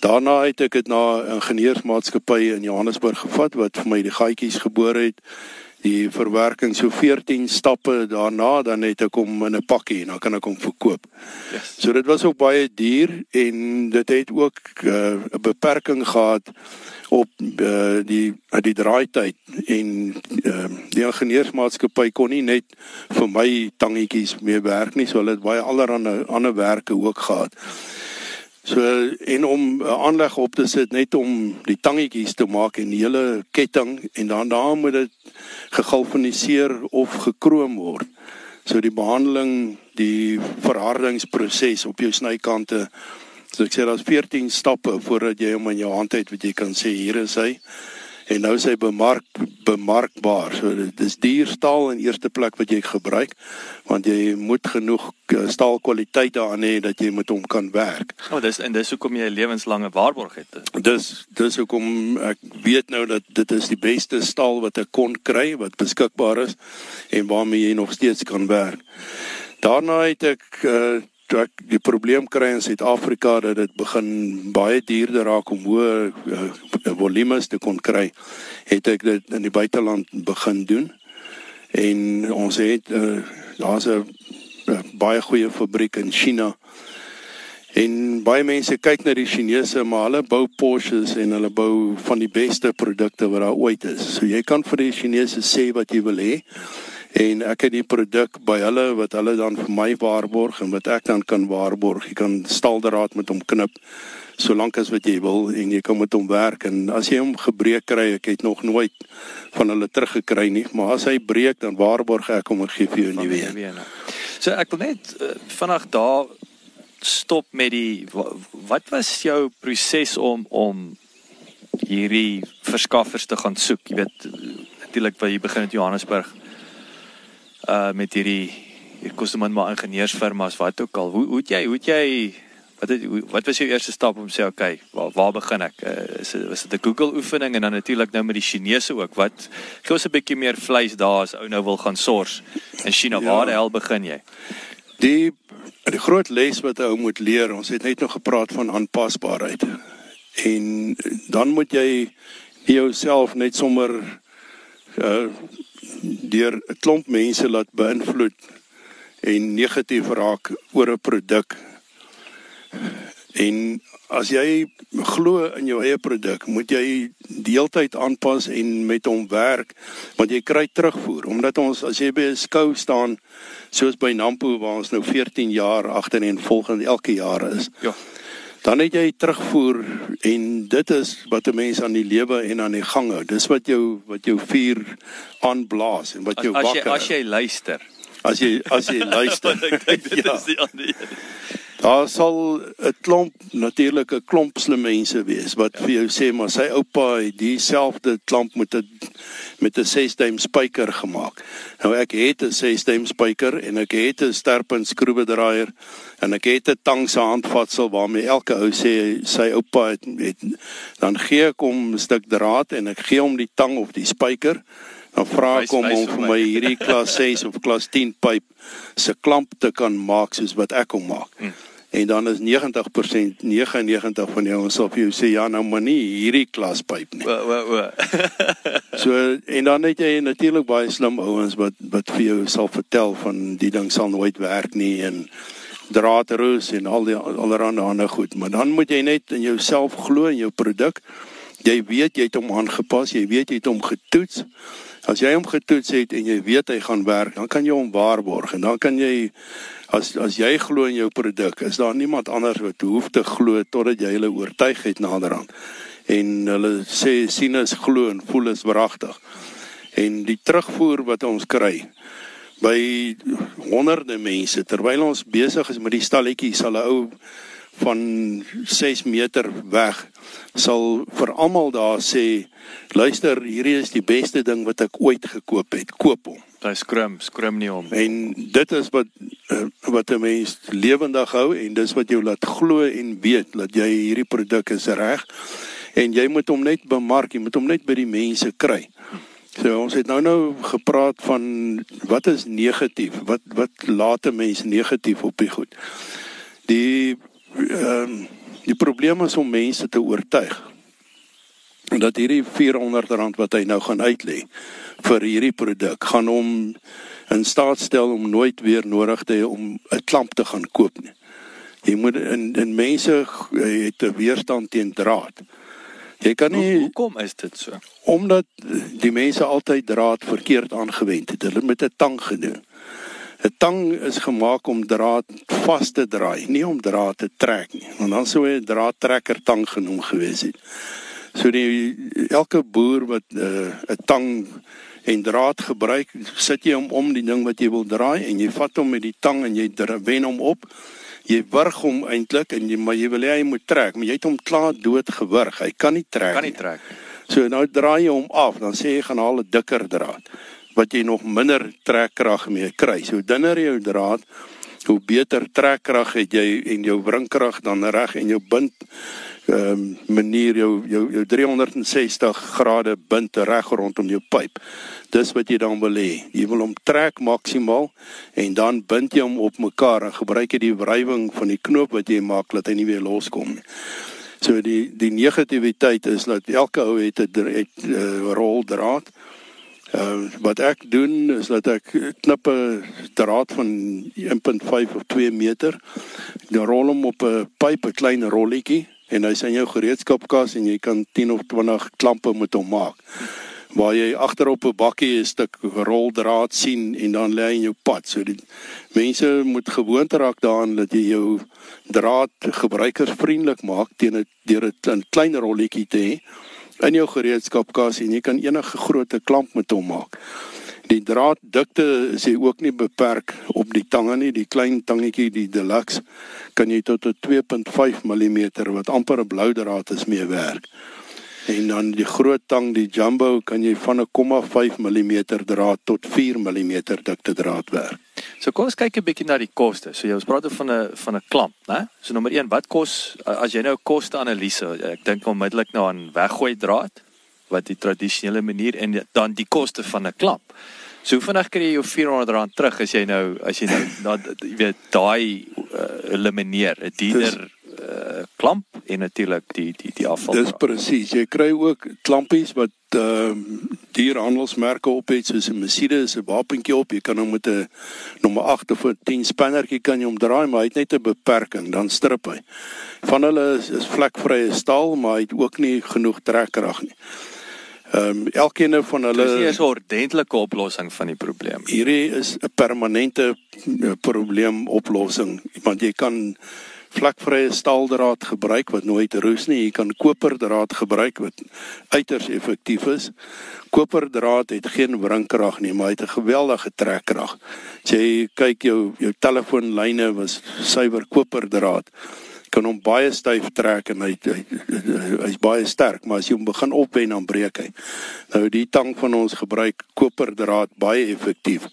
Daarna het ek dit na 'n ingenieursmaatskappy in Johannesburg gevat wat vir my die gaatjies geboor het, die verwerking so 14 stappe daarna dan het ek hom in 'n pakkie en dan kan ek hom verkoop. Yes. So dit was ook baie duur en dit het ook eh, 'n uh, beperking gehad op uh, die uh, die draaityd en uh, die ingenieursmaatskappy kon nie net vir my tangetjies mee werk nie, so hulle het baie allerlei ander werke ook gehad. So en om 'n aanleg op te sit net om die tangetjies te maak en die hele ketting en dan daar moet dit gegalvaniseer of gekroom word. So die behandeling, die verhardingsproses op jou snykante. So ek sê daar's 14 stappe voordat jy hom in jou hand het wat jy kan sê hier is hy en nou sê bemark bemarkbaar. So dit is duur staal in eerste plek wat jy gebruik want jy moet genoeg eh, staalkwaliteit daarin hê dat jy met hom kan werk. Oh, dis en dis hoekom jy 'n lewenslange waarborg het. Dis dis hoekom ek weet nou dat dit is die beste staal wat ek kon kry wat beskikbaar is en waarmee jy nog steeds kan werk. Daarna het ek uh, ek die probleem kry in Suid-Afrika dat dit begin baie duurder raak om hoë uh, volumes te kon kry, het ek dit in die buiteland begin doen. En ons het uh, daar's 'n uh, baie goeie fabriek in China. En baie mense kyk na die Chinese, maar hulle bou Porsches en hulle bou van die beste produkte wat daar ooit is. So jy kan vir die Chinese sê wat jy wil hê en ek het die produk by hulle wat hulle dan vir my waarborg en wat ek dan kan waarborg. Jy kan staaldraad met hom knip solank as wat jy wil en jy kan met hom werk en as jy hom gebreek kry, ek het nog nooit van hulle teruggekry nie, maar as hy breek dan waarborg ek hom en gee vir jou 'n nuwe een. So ek wil net uh, vandag daar stop met die wat was jou proses om om hierdie verskaffers te gaan soek? Jy weet natuurlik waar jy begin in Johannesburg uh met hierdie hier kos man maar ingenieursfirmas wat ook al. Hoe hoe het jy hoe het jy wat het, wat was jou eerste stap om sê okay, waar waar begin ek? Uh, is dit was dit 'n Google oefening en dan natuurlik nou met die Chinese ook. Wat gee ons 'n bietjie meer vleis daar as ou nou wil gaan sors in China. Ja. Waar die hel begin jy? Die die groot les wat ou moet leer, ons het net nog gepraat van aanpasbaarheid. En dan moet jy jouself net sommer uh deur 'n klomp mense laat beïnvloed en negatief raak oor 'n produk. En as jy glo in jou eie produk, moet jy deeltyd aanpas en met hom werk want jy kry terugvoer omdat ons as jy by 'n skou staan soos by Nampo waar ons nou 14 jaar agter en volgende elke jaar is. Ja. Dan het jy terugvoer en dit is wat 'n mens aan die lewe en aan die gang hou. Dis wat jou wat jou vuur aanblaas en wat jou as, as wakker. jy as jy luister. as jy as jy luister. ek dink dit Ja. is die ander. Daar sal 'n klomp natuurlik 'n klomp slim mense wees wat ja. vir jou sê maar sy oupa het dieselfde klamp met 'n met 'n 6-duim spyker gemaak. Nou ek het 'n 6-duim spyker en ek het 'n sterpunt skroewedraaier en ek het 'n tang se handvatsel waarmee elke ou sê sy oupa het, het dan gee ek hom 'n stuk draad en ek gee hom die tang of die spyker dan vra ek hom om vir my. hierdie klas 6 of klas 10 pyp se klamp te kan maak soos wat ek hom maak. Hm. En dan is 90% 99 van jou ons sal vir jou sê ja nou maar nie hierdie klas pyp nie. O o o. So en dan het jy natuurlik baie slim ouens wat wat vir jou sal vertel van die ding sal nooit werk nie en draadroos en al die allerhande ander goed, maar dan moet jy net in jouself glo in jou produk. Jy weet jy het hom aangepas, jy weet jy het hom getoets. As jy hom getoets het en jy weet hy gaan werk, dan kan jy hom waarborg en dan kan jy as as jy glo in jou produk, is daar niemand anders wat hoef te glo totdat jy hulle oortuig het naderhand. En hulle sê sien is glo en voel is wragtig. En die terugvoer wat ons kry by honderde mense terwyl ons besig is met die stalletjie sal 'n ou van 6 meter weg sal vir almal daar sê luister hierdie is die beste ding wat ek ooit gekoop het koop hom Hy skrum, skrum nie om. en dit is wat uh, wat 'n mens lewendig hou en dis wat jou laat glo en weet dat jy hierdie produk is reg en jy moet hom net bemark jy moet hom net by die mense kry So ons het nou nou gepraat van wat is negatief? Wat wat laat 'n mens negatief op die goed? Die ehm um, die probleem is om mense te oortuig. dat hierdie R400 wat hy nou gaan uitlê vir hierdie produk gaan hom in staat stel om nooit weer nodig te hê om 'n klamp te gaan koop nie. Jy moet in in mense het 'n weerstand teen draad. Jy kan nie Hoekom is dit so? omdat die mense altyd draad verkeerd aangewend het. Hulle het met 'n tang gedoen. 'n Tang is gemaak om draad vas te draai, nie om draad te trek nie. Want dan sou 'n draadtrekker tang genoem gewees het. So die elke boer wat 'n uh, tang en draad gebruik, sit jy hom om die ding wat jy wil draai en jy vat hom met die tang en jy wen hom op. Jy wurg hom eintlik en jy maar jy wil hê hy moet trek, maar jy het hom klaar dood gewurg. Hy kan nie trek Kan nie nie. trek. So nou draai jy hom af, dan sê jy gaan haal 'n dikker draad wat jy nog minder trekkrag mee kry. So dunner jou draad, hoe beter trekkrag het jy en jou wringkrag dan reg en jou bind ehm um, manier jou jou jou 360 grade bind reg rondom jou pyp. Dis wat jy dan wil hê. Jy wil hom trek maksimaal en dan bind jy hom op mekaar en gebruik jy die wrywing van die knoop wat jy maak dat hy nie weer loskom nie. So die die negativiteit is dat elke ou het 'n dra- het 'n uh, roldraad. Uh, wat ek doen is dat ek knip 'n draad van 1.5 of 2 meter. Dan rol hom op 'n pyp, 'n klein rolletjie en hy's in jou gereedskapkas en jy kan 10 of 20 klampe met hom maak. Waar jy agterop 'n bakkie 'n stuk roldraad sien en dan lê hy in jou pad. So die mense moet gewoond raak daaraan dat jy jou draad gebruikersvriendelik maak teen 'n deur 'n klein, rolletjie te hê in jou gereedskapkas en jy kan enige grootte klamp met hom maak. Die draaddikte is jy ook nie beperk op die tange nie, die klein tangetjie, die deluxe kan jy tot 'n 2.5 mm wat amper 'n blou draad is mee werk. En dan die groot tang, die jumbo, kan jy van 'n 0.5 mm draad tot 4 mm dikte draad werk. So kom ons kyk 'n bietjie na die koste. So jy ons praat van 'n van 'n klamp, né? So nommer 1, wat kos as jy nou 'n koste-analise, ek dink onmiddellik nou aan weggooi draad wat die tradisionele manier en dan die koste van 'n klamp. So vinnig kry jy jou R400 terug as jy nou as jy nou na jy weet daai uh, elimineer, 'n dierder uh, klamp en natuurlik die die die afval. Dis presies. Jy kry ook klampies wat ehm uh, dierhandelsmerke op het soos 'n Mercedes is 'n wapentjie op. Jy kan hom met 'n nommer 8 of 'n 10 spannertjie kan jy hom draai, maar hy het net 'n beperking, dan strip hy. Van hulle is, is vlekvrye staal, maar hy het ook nie genoeg trekkrag nie. Ehm um, elkeen van hulle Dis nie 'n ordentlike oplossing van die probleem. hierdie is 'n permanente eh, probleemoplossing want jy kan vlakvrye staaldraad gebruik wat nooit roes nie. Jy kan koperdraad gebruik wat uiters effektief is. Koperdraad het geen wringkrag nie, maar hy het 'n geweldige trekkrag. As jy kyk jou jou telefoonlyne was suiwer koperdraad kan hom baie styf trek en hy hy hy's baie sterk, maar as jy hom begin opwen dan breek hy. Nou die tang van ons gebruik koperdraad baie effektief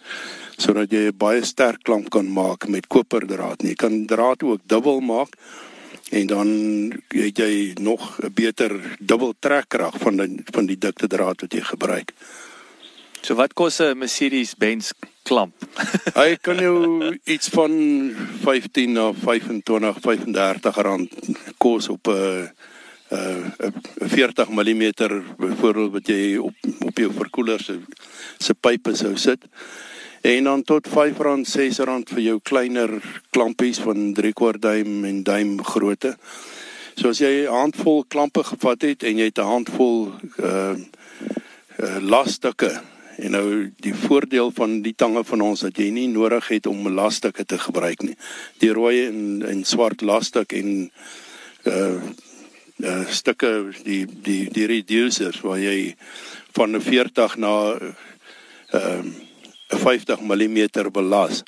sodat jy 'n baie sterk klamp kan maak met koperdraad. Jy kan draad ook dubbel maak en dan het jy nog 'n beter dubbel trekkrag van die, van die dikte draad wat jy gebruik. So wat kos 'n Mercedes-Benz klamp? Hy kan jou iets van 15 na 25, 35 rand kos op 'n 'n 40 mm byvoorbeeld wat jy op op jou verkoeler se se pype sou sit. En dan tot R5, R6 vir jou kleiner klampies van 3 kwart duim en duim grootte. So as jy 'n handvol klampe gevat het en jy het 'n handvol uh, uh lasstukke En nou die voordeel van die tange van ons dat jy nie nodig het om lasstukke te gebruik nie. Die rooi en en swart lasstuk en uh uh stukke die die die reducers waar jy van 'n 40 na ehm uh, 50 mm belas.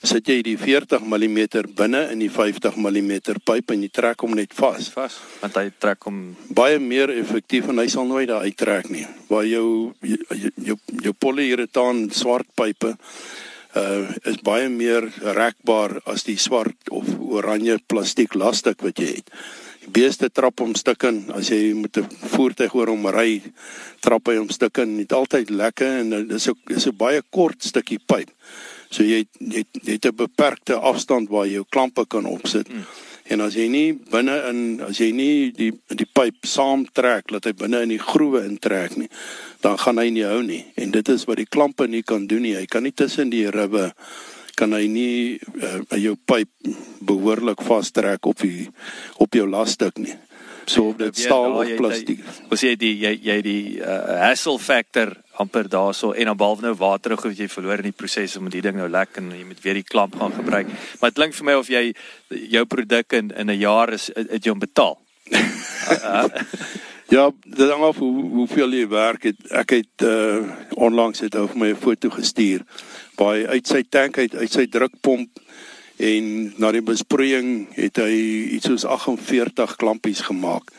Sit jy die 40 mm binne in die 50 mm pyp en jy trek hom net vas. Vas, want hy trek hom baie meer effektief en hy sal nooit daar uittrek nie. Waar jou jou jou, jou polyuretaan swart pype uh is baie meer rekbaar as die swart of oranje plastiek lastik wat jy het. Die beeste trap hom stuk in as jy met 'n voertuig oor hom ry, trap hy hom stuk in. Dit altyd lekker en dit is ook is 'n baie kort stukkie pyp. So jy jy, jy het 'n beperkte afstand waar jy jou klampe kan opsit. Mm. En as jy nie binne in as jy nie die die pyp saamtrek dat hy binne in die groewe intrek nie, dan gaan hy nie hou nie. En dit is wat die klampe nie kan doen nie. Hy kan nie tussen die ribbe kan hy nie uh, jou pyp behoorlik vastrek op die op jou lasstuk nie. So dit staal of plastiek. Ons sê die jy jy die uh, hassle factor amper daarso en dan behalwe nou water of jy verloor in die proses om die ding nou lek en jy moet weer die klamp gaan gebruik. Maar dit klink vir my of jy jou produk in in 'n jaar is het jy hom betaal. ja, dit hang af hoe hoeveel jy werk het. Ek het uh onlangs het hy vir my 'n foto gestuur waar hy uit sy tank uit uit sy drukpomp en na die besproeiing het hy iets soos 48 klampies gemaak.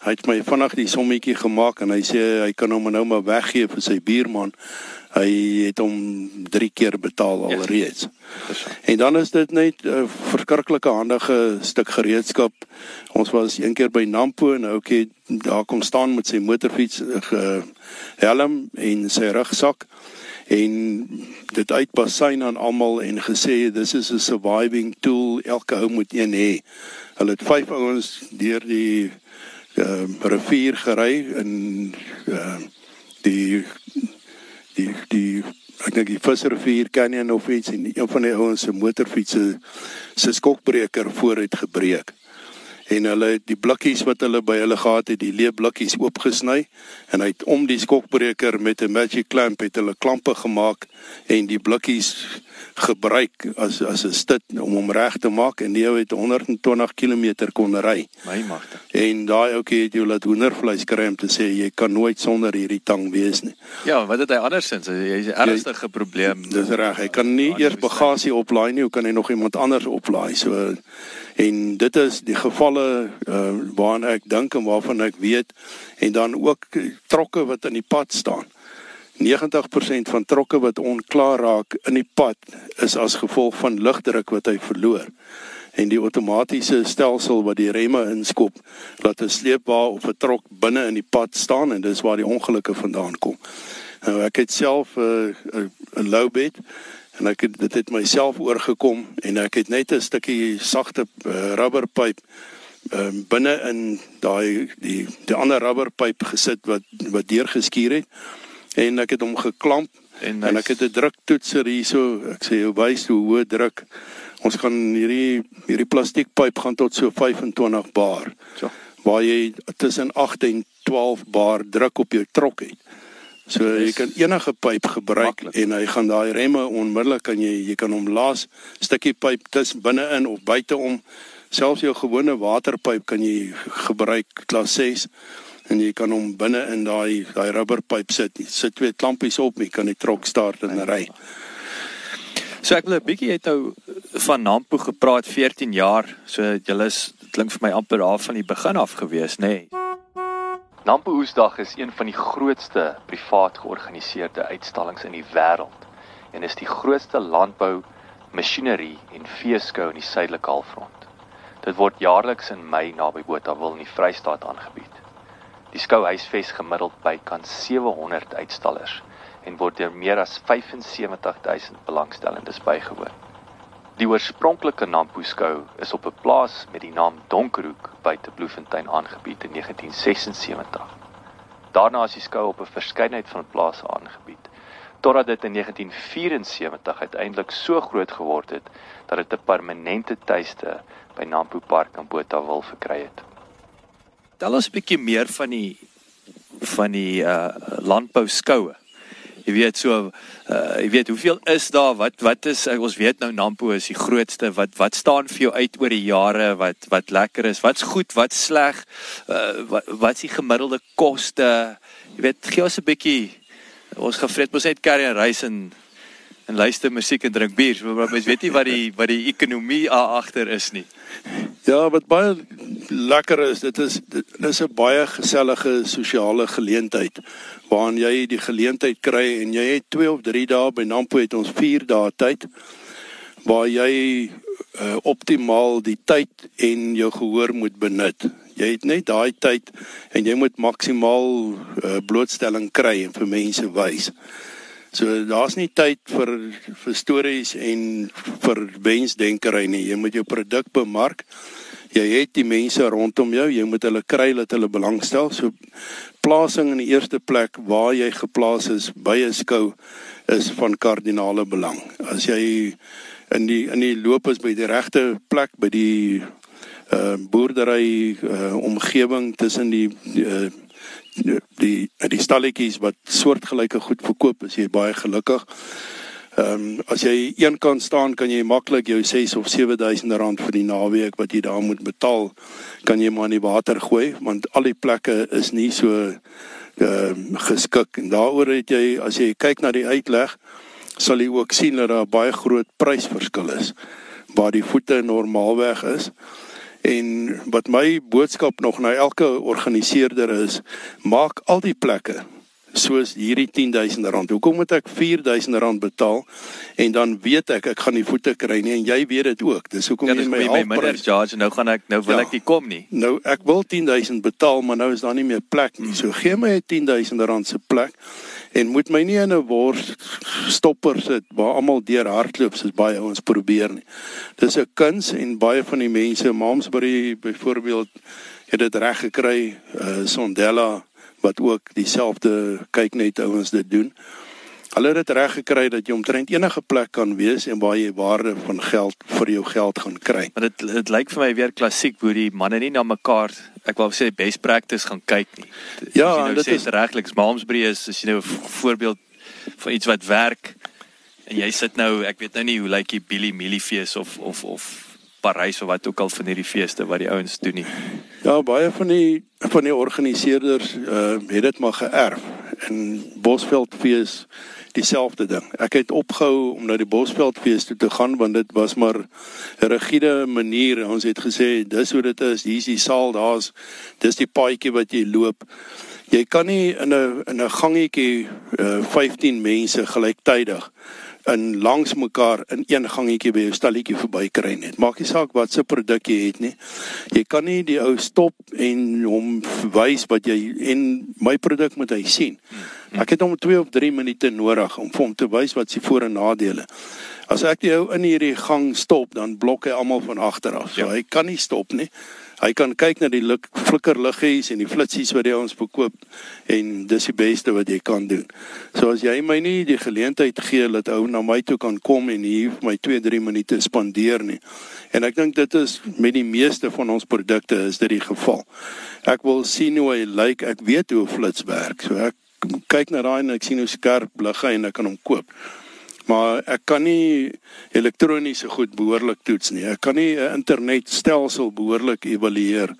Hy het my vinnig die sommetjie gemaak en hy sê hy kan hom nou maar weggee vir sy buurman. Hy het hom 3 keer betaal ja. alreeds. Yes. En dan is dit net 'n verskriklike handige stuk gereedskap. Ons was een keer by Nampo en oukie daar kom staan met sy motorfiets ge helm en sy rugsak en dit uitbasyn aan almal en gesê dis is 'n surviving tool elke ou moet een hê. Hulle het vyf ouens deur die uh, rivier gery in uh, die die die ek dink die visrivier canyon of iets en een van die ouens se motorfiets se skokbreker vooruit gebreek en hulle die blikkies wat hulle by hulle gehad het, die leë blikkies oopgesny en hy het om die skokbreker met 'n magic clamp het hulle klampe gemaak en die blikkies gebruik as as 'n stit om hom reg te maak en die ou het 120 km kon ry. My magte. En daai ouetjie het jou laat hoendervleis kry om te sê jy kan nooit sonder hierdie tang wees nie. Ja, wat het hy andersins? Hy het 'n ernstige probleem. Dis reg. Hy kan nie eers bagasie oplaai nie, hoe kan hy nog iemand anders oplaai? So en dit is die gevalle uh, waarna ek dink en waarvan ek weet en dan ook trokke wat in die pad staan. 90% van trokke wat onklaar raak in die pad is as gevolg van lugdruk wat hy verloor. En die outomatiese stelsel wat die remme inskop, laat 'n sleepwa of 'n trok binne in die pad staan en dis waar die ongelukke vandaan kom. Nou ek het self 'n uh, 'n low bed en ek het dit het myself oorgekom en ek het net 'n stukkie sagte uh, rubberpyp um, binne in daai die die ander rubberpyp gesit wat wat deurgeskuur het. En ek het hom geklamp en, nice. en ek het 'n druktoetser hierso ek sê jou wys hoe hoë druk. Ons gaan hierdie hierdie plastiekpyp gaan tot so 25 bar. So waar jy tussen 8 en 12 bar druk op jou trok het so jy kan enige pyp gebruik Makkelijk. en hy gaan daai remme onmiddellik kan jy jy kan hom laas stukkie pyp tussen binne in of buite om selfs jou gewone waterpyp kan jy gebruik klas 6 en jy kan hom binne in daai daai rubberpyp sit. Jy sit twee klampies op, jy kan die trok start en ry. So ek wil 'n bietjie het ou van Nampo gepraat 14 jaar. So julle is klink vir my amper daar van die begin af gewees, nê? Nee. Nampo Oesdag is een van die grootste privaat georganiseerde uitstallings in die wêreld en is die grootste landbou masjinerie en veeskou in die suidelike halfrond. Dit word jaarliks in Mei naby Botawil in die Vrystaat aangebied. Die skou huisves gemiddeld by kan 700 uitstallers en word deur meer as 75000 belangstellendes bygewoon. Die oorspronklike Nampo skou is op 'n plaas met die naam Donkerhoek buite Bloemfontein aangebied in 1976. Daarna is die skou op 'n verskeidenheid van plase aangebied totdat dit in 1974 uiteindelik so groot geword het dat dit 'n permanente tuiste by Nampo Park in Botawil verkry het. Tel ons 'n bietjie meer van die van die uh landbou skoue. Jy weet so uh jy weet hoeveel is daar? Wat wat is uh, ons weet nou Nampo is die grootste. Wat wat staan vir jou uit oor die jare wat wat lekker is? Wat's goed, wat's sleg? Uh wat wat's die gemiddelde koste? Jy weet gee ons 'n bietjie ons gevreet mos net carry en reis en en luister musiek en drink bier. Maar mens weet nie wat die wat die ekonomie agter is nie. Ja, wat baie lekker is, dit is dit is 'n baie gesellige sosiale geleentheid waarin jy die geleentheid kry en jy het 2 of 3 dae by Nampo het ons 4 dae tyd waar jy uh, optimaal die tyd en jou gehoor moet benut. Jy het net daai tyd en jy moet maksimaal uh, blootstelling kry en vir mense wys. So daar's nie tyd vir vir stories en vir wensdenkery nie. Jy moet jou produk bemark Jy het die mense rondom jou, jy moet hulle kry dat hulle belangstel. So plasing in die eerste plek waar jy geplaas is by 'n skou is van kardinale belang. As jy in die in die loop is by die regte plek by die uh boerdery uh omgewing tussen die uh die die, stalletjies wat soortgelyke goed verkoop, is jy baie gelukkig. Ehm um, as jy een kant staan, kan jy maklik jou 6 of 7000 rand vir die naweek wat jy daar moet betaal, kan jy maar in die water gooi want al die plekke is nie so ehm uh, geskik en daaroor het jy as jy kyk na die uitleg sal jy ook sien dat daar baie groot prysverskil is waar die voete normaalweg is. En wat my boodskap nog na elke organiseerder is, maak al die plekke soos hierdie R10000. Hoekom moet ek R4000 betaal en dan weet ek ek gaan die voete kry nie en jy weet dit ook. Dis hoekom Ja, jy dis my my minder charge en nou gaan ek nou wil Ja. ek nie kom nie. Nou ek wil 10000 betaal, maar nou is daar nie meer plek nie. So gee my 'n R10000 se plek en moet my nie in 'n wors stopper sit waar almal deur hardloop soos baie ouens probeer nie. Dis 'n kuns en baie van die mense, Mamsbury byvoorbeeld, het dit reg gekry. Uh Sondela wat ook dieselfde kyk net ouens dit doen. Hulle het dit reg gekry dat jy omtrent enige plek kan wees en waar jy waarde van geld vir jou geld gaan kry. Maar dit dit lyk vir my weer klassiek hoe die manne nie na mekaar ek wou sê best practice gaan kyk nie. Ja, As en nou dit sê is- regliks Malmesbury is as jy nou 'n voorbeeld van iets wat werk en jy sit nou ek weet nou nie hoe lyk die Billy Millie fees of of of Parys of wat ook al van hierdie feeste wat die ouens doen nie. Ja, baie van die van die organiseerders uh het dit maar geërf. In Bosveldfees dieselfde ding. Ek het opgehou om na die Bosveldfees toe te gaan want dit was maar 'n rigiede manier. Ons het gesê dis hoe dit is. Hier's die saal, daar's dis die paadjie wat jy loop. Jy kan nie in 'n in 'n gangetjie uh 15 mense gelyktydig in langs mekaar in een gangetjie by jou stalletjie verby kry net. Maak nie saak wat se produk jy het nie. Jy kan nie die ou stop en hom wys wat jy en my produk moet hy sien. Ek het hom 2 of 3 minute nodig om vir hom te wys wat se voor en nadele. As ek die ou in hierdie gang stop, dan blok hy almal van agter af. So Ja. hy kan nie stop nie. Hy kan kyk na die lik, flikkerliggies en die flitsies wat hy ons verkoop en dis die beste wat jy kan doen. So as jy my nie die geleentheid gee dat ou na my toe kan kom en hier my 2-3 minute spandeer nie. En ek dink dit is met die meeste van ons produkte is dit die geval. Ek wil sien hoe hy lyk. Ek weet hoe flits werk. So ek kyk na daai en ek sien hoe skerp lig hy en ek kan hom koop maar ek kan nie elektroniese goed behoorlik toets nie. Ek kan nie 'n internetstelsel behoorlik evalueer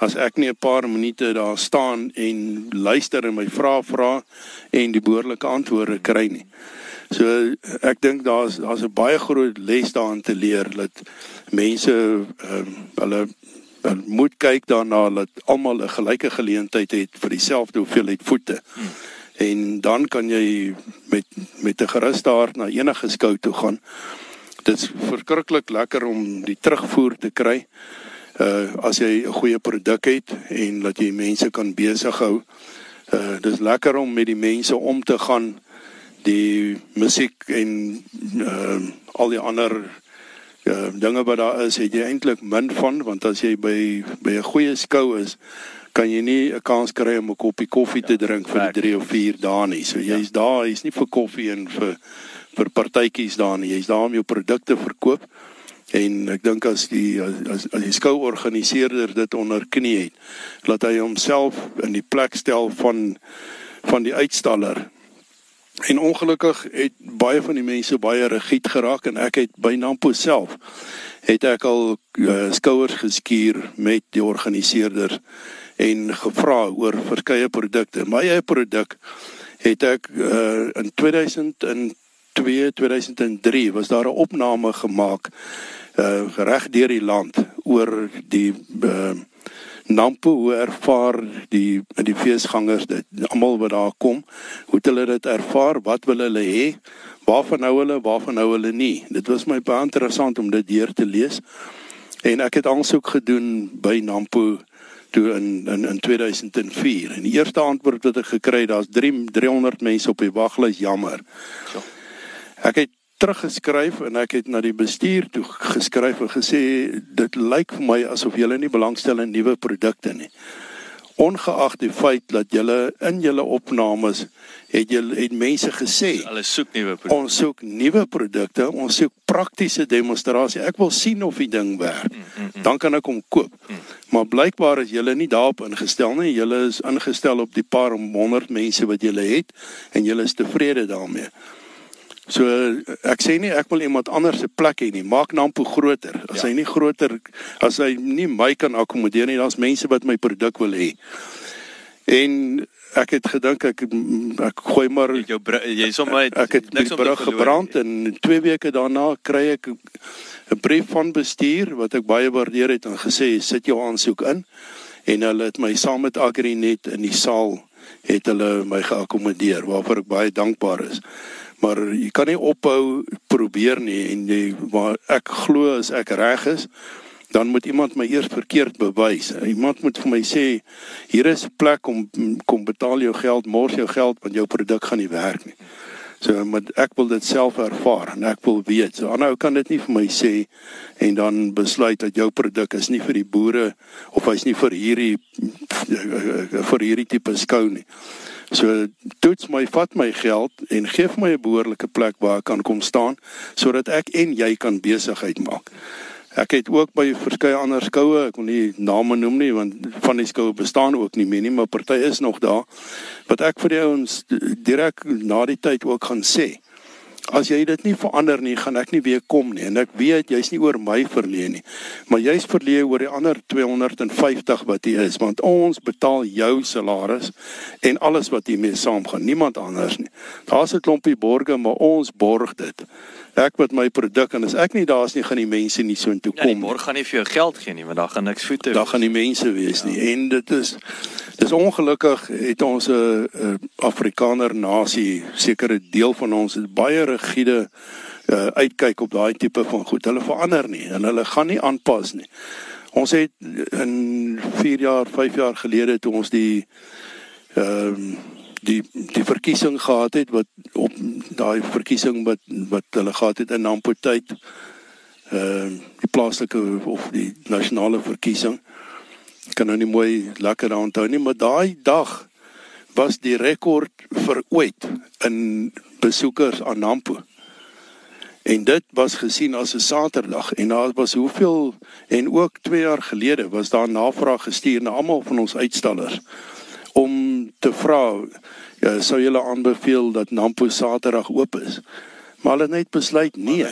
as ek nie 'n paar minute daar staan en luister en my vrae vra en die behoorlike antwoorde kry nie. So ek dink daar's daar's 'n baie groot les daarin te leer dat mense ehm hulle hulle moet kyk daarna dat almal 'n gelyke geleentheid het vir dieselfde hoeveelheid voete. Hmm en dan kan jy met met 'n geruste hart na enige skou toe gaan. Dit's verskriklik lekker om die terugvoer te kry. Uh as jy 'n goeie produk het en dat jy mense kan besig hou. Uh dis lekker om met die mense om te gaan die musiek en uh al die ander uh dinge wat daar is, het jy eintlik min van want as jy by by 'n goeie skou is, kan jy nie 'n kans kry om 'n koppie koffie te drink vir werk. die 3 of 4 dae nie. So jy's daar, jy's nie vir koffie en vir vir partytjies daar nie. Jy's daar om jou produkte verkoop. En ek dink as die as as die skouorganiseerder dit onder knie het, laat hy homself in die plek stel van van die uitstaller. En ongelukkig het baie van die mense baie rigied geraak en ek het by Nampo self het ek al uh, skouers geskuur met die organiseerders en gevra oor verskeie produkte. My eie produk het ek uh, in 2002 2003 was daar 'n opname gemaak uh, reg deur die land oor die uh, Nampo hoe ervaar die die feesgangers dit? Almal wat daar kom hoe het hulle dit ervaar? Wat wil hulle hê? Waarvan hou hulle waarvan hou hulle nie? Dit was my baie interessant om dit deur te lees. En ek het aansoek gedoen by Nampo toe in in in 2004 en die eerste antwoord wat ek gekry het daar's 3 300 mense op die waglys jammer. Ek het teruggeskryf en ek het na die bestuur toe geskryf en gesê dit lyk vir my asof julle nie belangstel in nuwe produkte nie ongeag die feit dat julle in julle opnames het julle het mense gesê Hulle soek nuwe produkte. ons soek nuwe produkte ons soek praktiese demonstrasie ek wil sien of die ding werk. Dan kan ek hom koop. Maar blykbaar is julle nie daarop ingestel nie. Julle is ingestel op die paar honderd mense wat julle het en julle is tevrede daarmee So ek sê nie ek wil iemand anders se plek hê nie. Maak Nampo groter. As Ja. hy nie groter as hy nie my kan akkommodeer nie, daar's mense wat my produk wil hê. En ek het gedink ek ek gooi maar jou jy sommer net ek het niks te brug gebrand en 2 weke daarna kry ek 'n brief van bestuur wat ek baie waardeer het en gesê sit jou aansoek in en hulle het my saam met Agrinet in die saal het hulle my geakkommodeer waarvoor ek baie dankbaar is. Maar jy kan nie ophou probeer nie en jy waar ek glo as ek reg is dan moet iemand my eers verkeerd bewys. Iemand moet vir my sê hier is 'n plek om kom betaal jou geld, mors jou geld want jou produk gaan nie werk nie. So maar ek wil dit self ervaar en ek wil weet. So aanhou kan dit nie vir my sê en dan besluit dat jou produk is nie vir die boere of hy's nie vir hierdie vir hierdie tipe skou nie. So toets my, vat my geld en gee vir my 'n behoorlike plek waar ek kan kom staan sodat ek en jy kan besigheid maak. Ek het ook by verskeie ander skoue, ek wil nie name noem nie want van die skoue bestaan ook nie meer nie, maar party is nog daar wat ek vir die ouens direk na die tyd ook gaan sê. As jy dit nie verander nie, gaan ek nie weer kom nie en ek weet jy's nie oor my verleë nie, maar jy's verleë oor die ander 250 wat hier is want ons betaal jou salaris en alles wat hiermee saamgaan, niemand anders nie. Daar's 'n klompie borge, maar ons borg dit. Ek met my produk en as ek nie daar's nie, gaan die mense nie so intoe Ja, kom. nie. borg gaan nie vir jou geld gee nie, want daar gaan niks voete. Daar gaan die mense wees nie en dit is dis ongelukkig het ons 'n 'n Afrikaner nasie sekere deel van ons het baie rigiede uh, uitkyk op daai tipe van goed. Hulle verander nie en hulle gaan nie aanpas nie. Ons het in 4 jaar, 5 jaar gelede toe ons die ehm die die verkiesing gehad het wat op daai verkiesing wat wat hulle gehad het in Nampo tyd ehm die plaaslike of die nasionale verkiesing. Kan nou nie mooi lekker onthou nie maar daai dag was die rekord vir ooit in besoekers aan Nampo. En dit was gesien as 'n Saterdag en daar was hoeveel en ook 2 jaar gelede was daar navraag gestuur na almal van ons uitstallers om te vra ja, sou julle aanbeveel dat Nampo Saterdag oop is? Maar hulle het net besluit nee.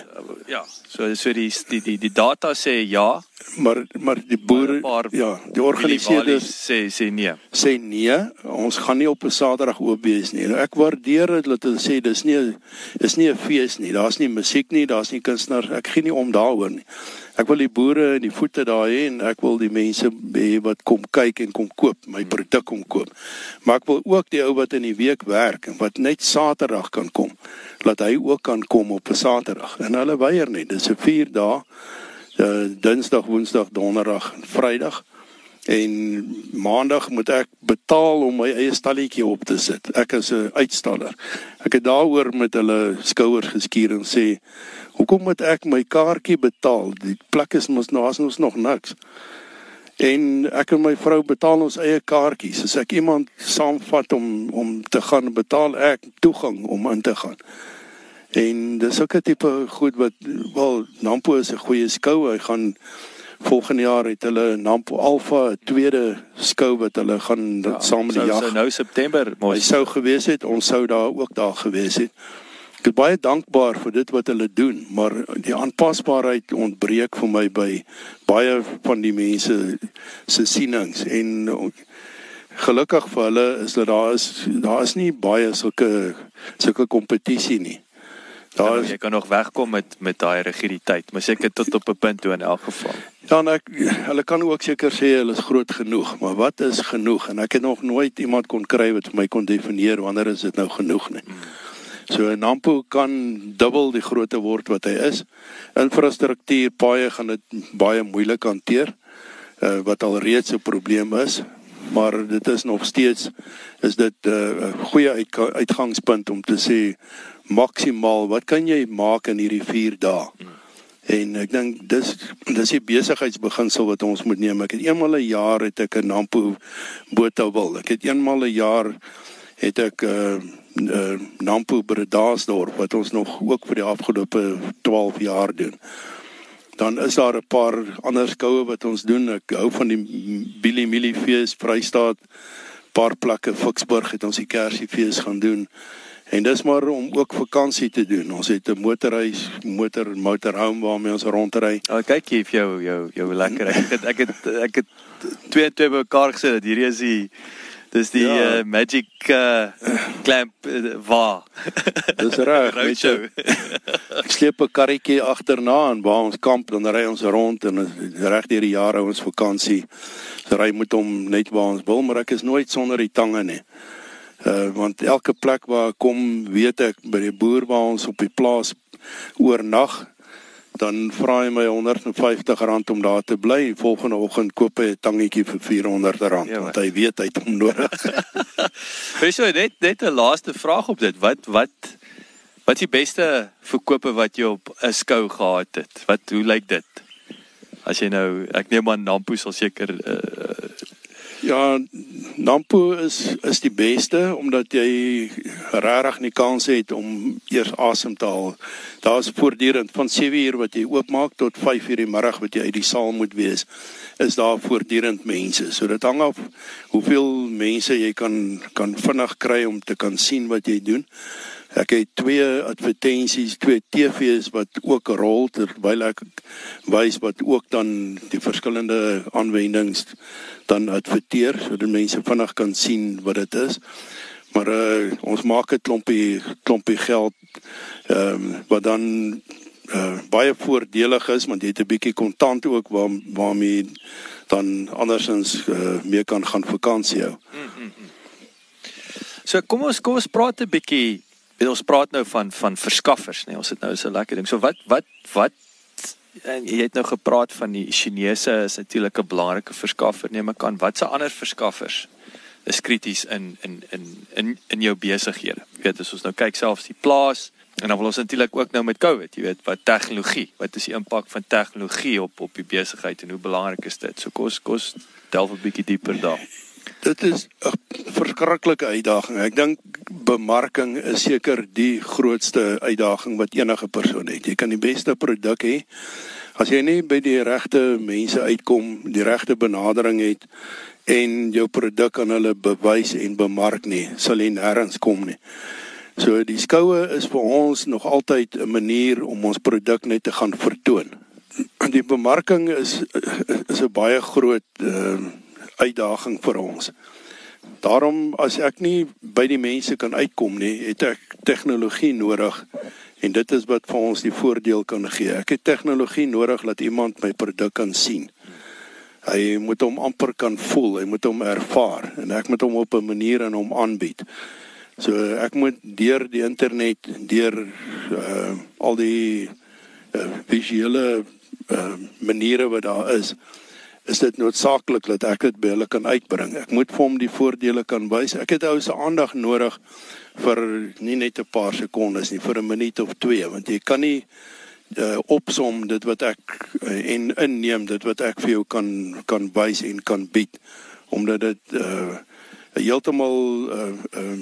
Ja, so so die die die, die data sê ja, maar maar die boere Maar paar ja die organiseerders sê sê nee. sê nee ons gaan nie op 'n Saterdag oop wees nie. Nou ek waardeer dit dat hulle sê dis nie is nie 'n fees nie daar's nie musiek nie daar's nie kunstenaars ek gee nie om daaroor nie. Ek wil die boere in die voete daar hê en ek wil die mense hê wat kom kyk en kom koop my produk kom koop. Maar ek wil ook die ou wat in die week werk en wat net Saterdag kan kom laat hy ook kan kom op 'n Saterdag. En hulle weier nie dis 'n 4 dae uh, Dinsdag, Woensdag, Donderdag en Vrydag. En Maandag moet ek betaal om my eie stalletjie op te sit. Ek is 'n uitstaller. Ek het daaroor met hulle skouers geskuur en sê, "Hoekom moet ek my kaartjie betaal? Die plek is mos nou as ons nog niks." En ek en my vrou betaal ons eie kaartjies. As ek iemand saamvat om om te gaan betaal ek toegang om in te gaan. En dis ook 'n tipe goed wat wel Nampo is 'n goeie skou. Hy gaan volgende jaar het hulle Nampo Alpha 'n tweede skou wat hulle gaan ja, saam met die jag. sou nou September Hy mos sou gewees het, ons sou daar ook daar gewees het. Ek is baie dankbaar vir dit wat hulle doen, maar die aanpasbaarheid ontbreek vir my by baie van die mense se sienings en gelukkig vir hulle is dat daar is daar is nie baie sulke sulke kompetisie nie. Daar is jy kan nog wegkom met met daai rigiditeit, maar seker tot op 'n punt toe in elk geval. Ja, en ek hulle kan ook seker sê hulle is groot genoeg, maar wat is genoeg? En ek het nog nooit iemand kon kry wat vir my kon definieer wanneer is dit nou genoeg nie. So Nampo kan dubbel die grootte word wat hy is. Infrastruktuur paaie gaan dit baie moeilik hanteer uh, wat al reeds 'n probleem is, maar dit is nog steeds is dit 'n uh, goeie uit, uitgangspunt om te sê maksimaal wat kan jy maak in hierdie 4 dae? En ek dink dis dis die besigheidsbeginsel wat ons moet neem. Ek het eenmal 'n jaar het ek 'n Nampo Botawil. Ek het eenmal 'n jaar het ek 'n uh, uh, Nampo Bredasdorp wat ons nog ook vir die afgelope 12 jaar doen. Dan is daar 'n paar ander skoue wat ons doen. Ek hou van die Billy Millie fees Vrystaat. Paar plekke Ficksburg het ons die Kersfees gaan doen. En dis maar om ook vakansie te doen. Ons het 'n motorhuis, motor motorhome waarmee ons rondry. Oh, kyk hier vir jou jou jou lekker. Ek het ek het ek het twee twee bymekaar gesit dat hierdie is die dis die ja. uh, magic uh, clamp uh, waar. Dis reg. ek sleep 'n karretjie agterna en waar ons kamp dan ry ons rond en reg deur die jare ons vakansie. So ry moet hom net waar ons wil, maar ek is nooit sonder die tange nie. Uh want elke plek waar ek kom, weet ek by die boer waar ons op die plaas oornag, dan vra hy my 150 rand om daar te bly. Volgende oggend koop hy 'n tangetjie vir 400 rand ja, want hy weet hy het hom nodig. Wees jy net net 'n laaste vraag op dit. Wat wat wat is die beste verkope wat jy op 'n skou gehad het? Wat hoe lyk dit? As jy nou ek neem aan Nampo sal seker uh, Ja, Nampo is is die beste omdat jy regtig nie kans het om eers asem te haal. Daar's voortdurend van 7 uur wat jy oopmaak tot 5 uur die middag wat jy uit die saal moet wees. Is daar voortdurend mense. So dit hang af hoeveel mense jy kan kan vinnig kry om te kan sien wat jy doen. Ek het twee advertensies, twee TV's wat ook rol terwyl ek wys wat ook dan die verskillende aanwendings dan adverteer sodat mense vinnig kan sien wat dit is. Maar uh, ons maak 'n klompie klompie geld ehm um, wat dan uh, baie voordelig is want jy het 'n bietjie kontant ook waar waarmee dan andersins uh, meer kan gaan vakansie hou. Mm -hmm. So kom ons kom ons praat 'n bietjie weet ons praat nou van van verskaffers nê nee, ons het nou so 'n lekker ding. So wat wat wat en jy het nou gepraat van die Chinese is natuurlik 'n belangrike verskaffer neem ek aan. Watse ander verskaffers? Is krities in in in in in jou besighede. Weet as ons nou kyk selfs die plaas en dan wil ons natuurlik ook nou met COVID jy weet wat tegnologie wat is die impak van tegnologie op op die besigheid en hoe belangrik is dit? So kos kos delf 'n bietjie dieper daar Dit is 'n verskriklike uitdaging. Ek dink bemarking is seker die grootste uitdaging wat enige persoon het. Jy kan die beste produk hê as jy nie by die regte mense uitkom, die regte benadering het en jou produk aan hulle bewys en bemark nie, sal jy nêrens kom nie. So die skoue is vir ons nog altyd 'n manier om ons produk net te gaan vertoon. Die bemarking is is 'n baie groot uh, uitdaging vir ons. Daarom as ek nie by die mense kan uitkom nie, het ek tegnologie nodig en dit is wat vir ons die voordeel kan gee. Ek het tegnologie nodig dat iemand my produk kan sien. Hy moet hom amper kan voel, hy moet hom ervaar en ek moet hom op 'n manier aan hom aanbied. So ek moet deur die internet, deur uh, al die uh, visuele uh, maniere wat daar is, is dit noodsaaklik dat ek dit by hulle kan uitbring. Ek moet vir hom die voordele kan wys. Ek het ou se aandag nodig vir nie net 'n paar sekondes nie, vir 'n minuut of twee, want jy kan nie uh, opsom dit wat ek uh, en inneem dit wat ek vir jou kan kan wys en kan bied omdat dit uh, heeltemal 'n uh, uh,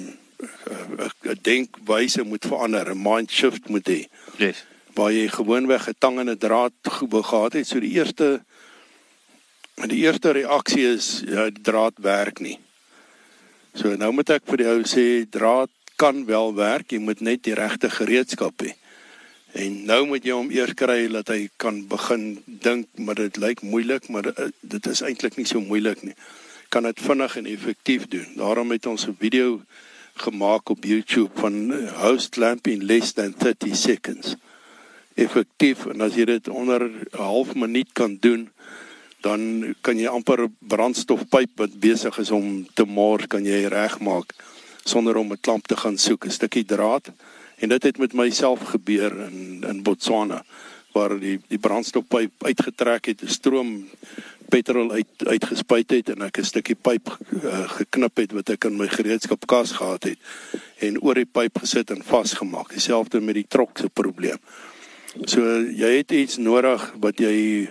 uh, uh, denkwyse moet verander, 'n mind shift moet hê. Yes. Waar jy gewoonweg 'n tang en 'n draad gehad het, so die eerste die eerste reaksie is ja, die draad werk nie. So nou moet ek vir jou sê draad kan wel werk, jy moet net die regte gereedskap hê. En nou moet jy hom eers kry dat hy kan begin dink, maar dit lyk moeilik, maar eh, dit is eintlik nie so moeilik nie. Kan dit vinnig en effektief doen. Daarom het ons 'n video gemaak op YouTube van eh, host lamp in less than 30 seconds. Effektief en as jy dit onder 'n half minuut kan doen, dan kan jy amper 'n brandstofpyp wat besig is om te mors kan jy regmaak sonder om 'n klamp te gaan soek 'n stukkie draad en dit het met myself gebeur in in Botswana waar die die brandstofpyp uitgetrek het 'n stroom petrol uit uitgespuit het en ek 'n stukkie pyp uh, geknip het wat ek in my gereedskapkas gehad het en oor die pyp gesit en vasgemaak. Dieselfde met die trok se probleem. So jy het iets nodig wat jy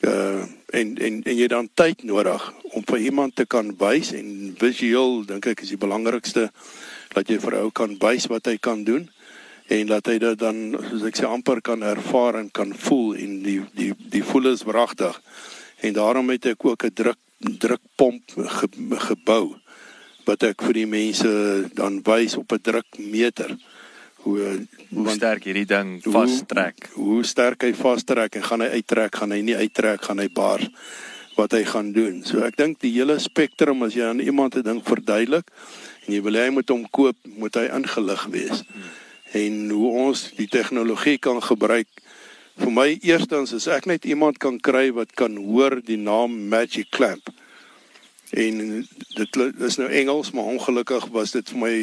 uh en en en jy dan tyd nodig om vir iemand te kan wys en visueel dink ek is die belangrikste dat jy vir ou kan wys wat hy kan doen en dat hy dit dan soos ek sê amper kan ervaar en kan voel en die die die voel is wragtig. En daarom het ek ook 'n druk drukpomp ge, gebou wat ek vir die mense dan wys op 'n drukmeter hoe hoe sterk hierdie ding vastrek. Hoe, hoe sterk hy vastrek en gaan hy uittrek, gaan hy nie uittrek, gaan hy baar wat hy gaan doen. So ek dink die hele spektrum as jy aan iemand 'n ding verduidelik en jy wil hy moet hom koop, moet hy ingelig wees. Hmm en hoe ons die tegnologie kan gebruik. Vir my eerstens is ek net iemand kan kry wat kan hoor die naam Magic Clamp. En dit is nou Engels, maar ongelukkig was dit vir my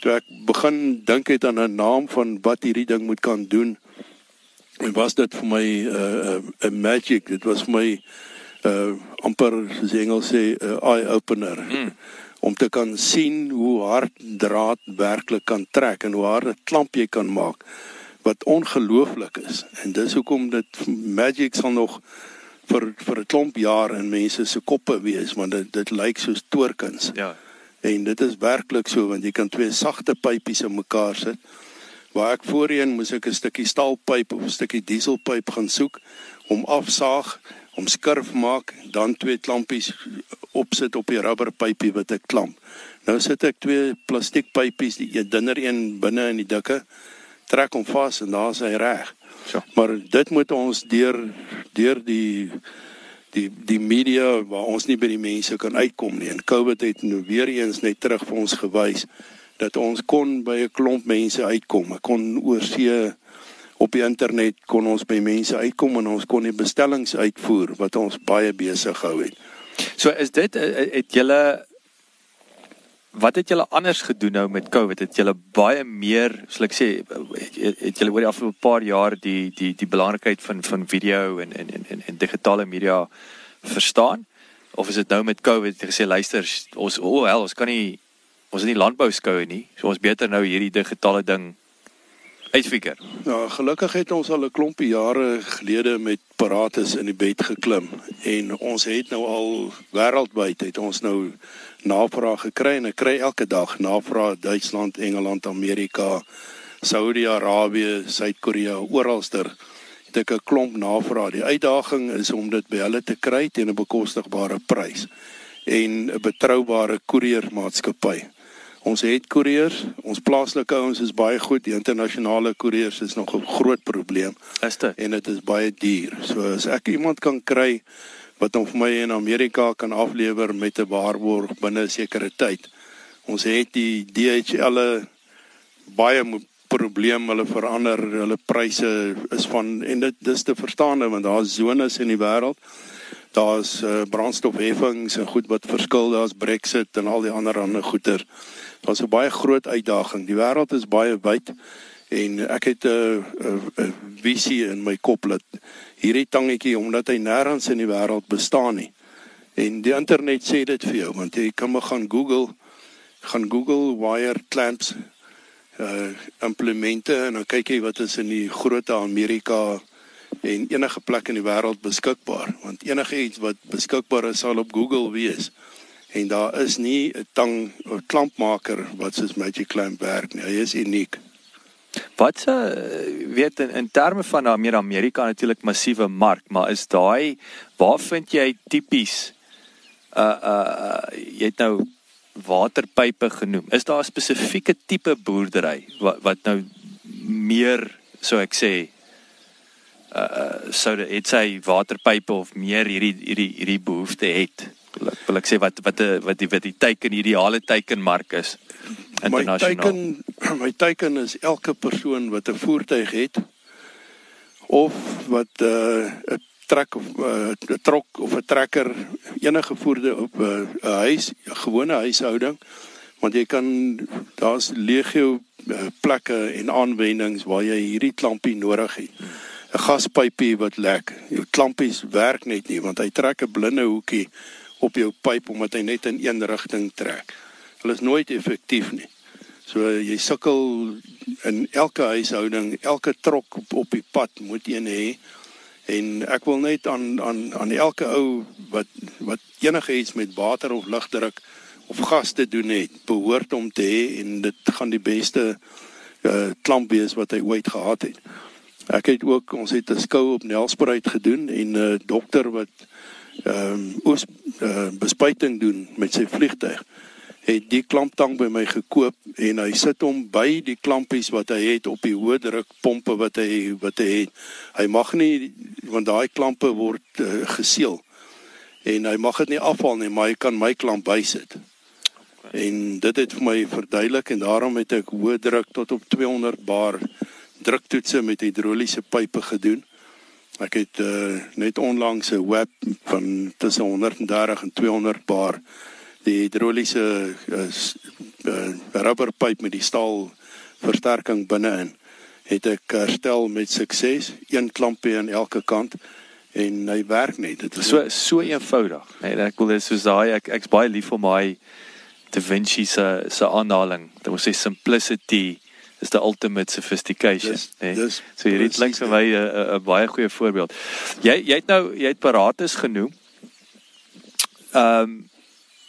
toe ek begin dink het aan 'n naam van wat hierdie ding moet kan doen. En was dit vir my 'n uh, uh, magic, dit was vir my uh amper soos Engels sê 'n uh, eye opener. Mm om te kan sien hoe hard draad werklik kan trek en hoe hard 'n klamp jy kan maak wat ongelooflik is. En dis hoekom dit magic sal nog vir vir 'n klomp jaar in mense se koppe wees want dit dit lyk soos toorkuns. Ja. En dit is werklik so want jy kan twee sagte pypies in mekaar sit. Waar ek voorheen moes ek 'n stukkie staalpyp of 'n stukkie dieselpyp gaan soek om afsaag om skurf maak, dan twee klampies opsit op die rubberpypie wat ek klamp. Nou sit ek twee plastiekpypies, die dunner een binne in die dikke, trek hom vas en daar's hy reg. So. Maar dit moet ons deur deur die die die media waar ons nie by die mense kan uitkom nie. En COVID het nou weer eens net terug vir ons gewys dat ons kon by 'n klomp mense uitkom. Ek kon oorsee op die internet kon ons by mense uitkom en ons kon die bestellings uitvoer wat ons baie besig gehou het. So is dit eh, eh, het julle wat het julle anders gedoen nou met COVID? Het julle baie meer, soos ek sê, het, het julle oor die afgelope paar jaar die die die belangrikheid van van video en en en en digitale media verstaan? Of is dit nou met COVID het gesê luister, ons o oh, hel, ons kan nie ons is nie landbou skoue nie. So ons beter nou hierdie digitale ding uitfigure. Ja, gelukkig het ons al 'n klompie jare gelede met paratus in die bed geklim en ons het nou al wêreldwyd het ons nou navraag gekry en ek kry elke dag navraag Duitsland, Engeland, Amerika, Saudi-Arabië, Suid-Korea, oralster het ek 'n klomp navraag. Die uitdaging is om dit by hulle te kry teen 'n bekostigbare prys en 'n betroubare koeriermaatskappy. Ons het koeriers, ons plaaslike ouens is baie goed, die internasionale koeriers is nog 'n groot probleem. Is dit? En dit is baie duur. So as ek iemand kan kry wat hom vir my in Amerika kan aflewer met 'n waarborg binne 'n sekere tyd. Ons het die DHL baie probleem hulle verander hulle pryse is van en dit dis te verstaan want daar's zones in die wêreld daar's uh, brandstofheffings en goed wat verskil daar's Brexit en al die ander ander goeder Daar's 'n baie groot uitdaging. Die wêreld is baie wyd en ek het 'n 'n visie in my kop dat hierdie tangetjie omdat hy nêrens in die wêreld bestaan nie. En die internet sê dit vir jou want jy kan maar gaan Google gaan Google wire clamps uh implemente en dan kyk jy wat is in die groot Amerika en enige plek in die wêreld beskikbaar want enige iets wat beskikbaar is sal op Google wees en daar is nie 'n tang of klampmaker wat soos Magic Clamp werk nie. Hy is uniek. Wat se weet in, in terme van Amer Amerika natuurlik massiewe mark, maar is daai waar vind jy tipies uh uh jy het nou waterpype genoem. Is daar 'n spesifieke tipe boerdery wat wat nou meer sou ek sê uh, sou dit sê waterpype of meer hierdie hierdie hierdie behoefte het? Wil ek, wil ek sê wat wat wat die wat die teiken ideale teikenmark is internasionaal. My teiken my teiken is elke persoon wat 'n voertuig het of wat 'n uh, 'n trek of 'n uh, trok of 'n trekker enige voertuig op 'n uh, huis, 'n gewone huishouding want jy kan daar's legio uh, plekke en aanwendings waar jy hierdie klampie nodig het. 'n Gaspypie wat lek. Jou klampies werk net nie want hy trek 'n blinde hoekie op jou pyp omdat hy net in een rigting trek. Hulle is nooit effektief nie. So jy sukkel in elke huishouding, elke trok op, op die pad moet een hê. En ek wil net aan aan aan elke ou wat wat enige iets met water of lugdruk of gas te doen het, behoort om te hê en dit gaan die beste uh, klamp wees wat hy ooit gehad het. Ek het ook ons het 'n skou op Nelspruit gedoen en 'n uh, dokter wat ehm um, oos uh, bespuiting doen met sy vliegtyg het die klamptang by my gekoop en hy sit hom by die klampies wat hy het op die hoë druk pompe wat hy wat hy het. Hy mag nie want daai klampe word uh, geseël. En hy mag dit nie afhaal nie, maar hy kan my klamp bysit. En dit het vir my verduidelik en daarom het ek hoë druk tot op 200 bar druktoetse met hidroliese pype gedoen. Ek het uh, net onlangs 'n web van tussen 130 en 200 bar die hidroliese uh, uh, rubberpyp met die staal versterking binne-in het ek herstel met sukses, een klampie aan elke kant en hy werk net. Dit is so so eenvoudig. Nee, ek wil dit soos daai ek ek's baie lief vir my Da Vinci se se aanhaling. Dit was sy simplicity is the ultimate sophistication. Nee. dis, so hierdie klink vir my 'n baie goeie voorbeeld. Jy jy het nou jy het parates genoem. Ehm um,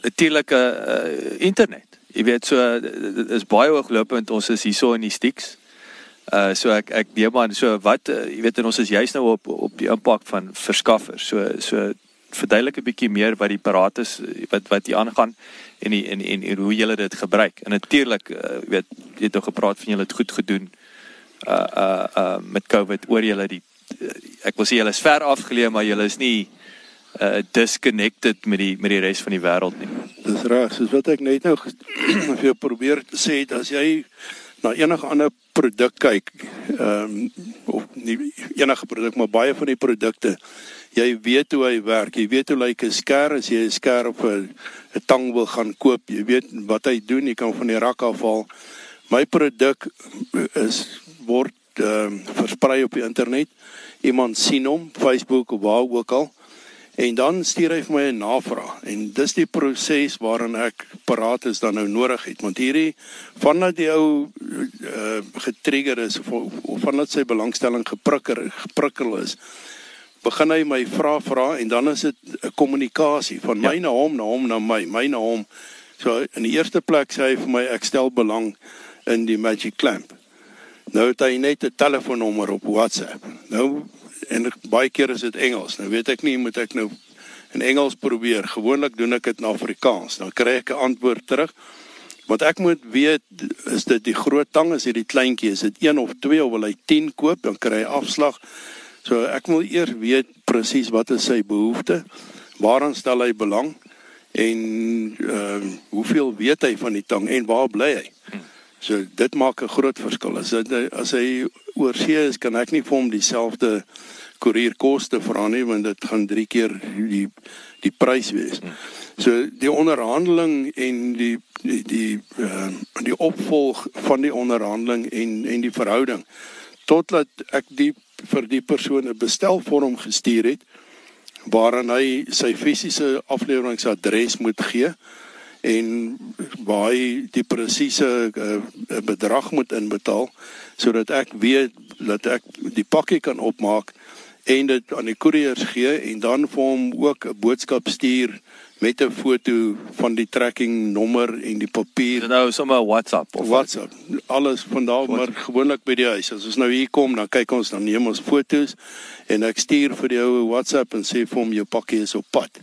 natuurlik 'n uh, uh, internet. Jy weet so dit is baie hooglopend. Ons is hierso in die stiks. Uh so ek ek nee man so wat uh, jy weet en ons is juist nou op op die impak van verskaffers. So so verduidelik 'n bietjie meer wat die parates wat wat hier aangaan en die, en, en en hoe julle dit gebruik. En natuurlik uh, weet jy het nou gepraat van julle het goed gedoen uh uh uh met COVID oor julle die uh, ek wil sê julle is ver afgeleë maar julle is nie uh disconnected met die met die res van die wêreld nie. Dis reg, soos wat ek net nou vir jou probeer sê as jy na enige ander produk kyk, ehm um, of nie enige produk maar baie van die produkte jy weet hoe hy werk. Jy weet hoe lyk 'n skêr as jy 'n skêr op 'n tang wil gaan koop. Jy weet wat hy doen. Jy kan van die rak afhaal. My produk is word ehm uh, versprei op die internet. Iemand sien hom, Facebook of waar ook al. En dan stuur hy vir my 'n navraag en dis die proses waarin ek paraat is dan nou nodig het want hierdie vandat die ou uh, getrigger is of, of vandat sy belangstelling geprikkel geprikkel is begin hy my vra vra en dan is dit 'n kommunikasie van my ja. na hom na hom na my my na hom. So in die eerste plek sê hy vir my ek stel belang in die magic clamp. Nou het hy net 'n telefoonnommer op WhatsApp. Nou en baie keer is dit Engels. Nou weet ek nie moet ek nou in Engels probeer. Gewoonlik doen ek dit in Afrikaans. Dan kry ek 'n antwoord terug. Wat ek moet weet is dit die groot tang? Is dit die kleintjie? Is dit 1 of 2 of wil hy 10 koop? Dan kry hy afslag So ek wil eers weet presies wat is sy behoefte, waaraan stel hy belang en ehm uh, hoeveel weet hy van die tang en waar bly hy? So dit maak 'n groot verskil. As dit as hy oor see is, kan ek nie vir hom dieselfde koerierkoste vra nie want dit gaan 3 keer die die prys wees. So die onderhandeling en die die die uh, die opvolg van die onderhandeling en en die verhouding totdat ek die vir die persoon 'n bestelvorm gestuur het waarin hy sy fisiese afleweringsadres moet gee en hy die presiese uh, bedrag moet inbetaal sodat ek weet dat ek die pakkie kan opmaak en dit aan die koeriers gee en dan vir hom ook 'n boodskap stuur met 'n foto van die tracking nommer en die papier. Nou sommer WhatsApp of WhatsApp. Alles van daar maar gewoonlik by die huis. As ons nou hier kom, dan kyk ons dan neem ons fotos en ek stuur vir die ou WhatsApp en sê vir hom jou pakkie is op pad.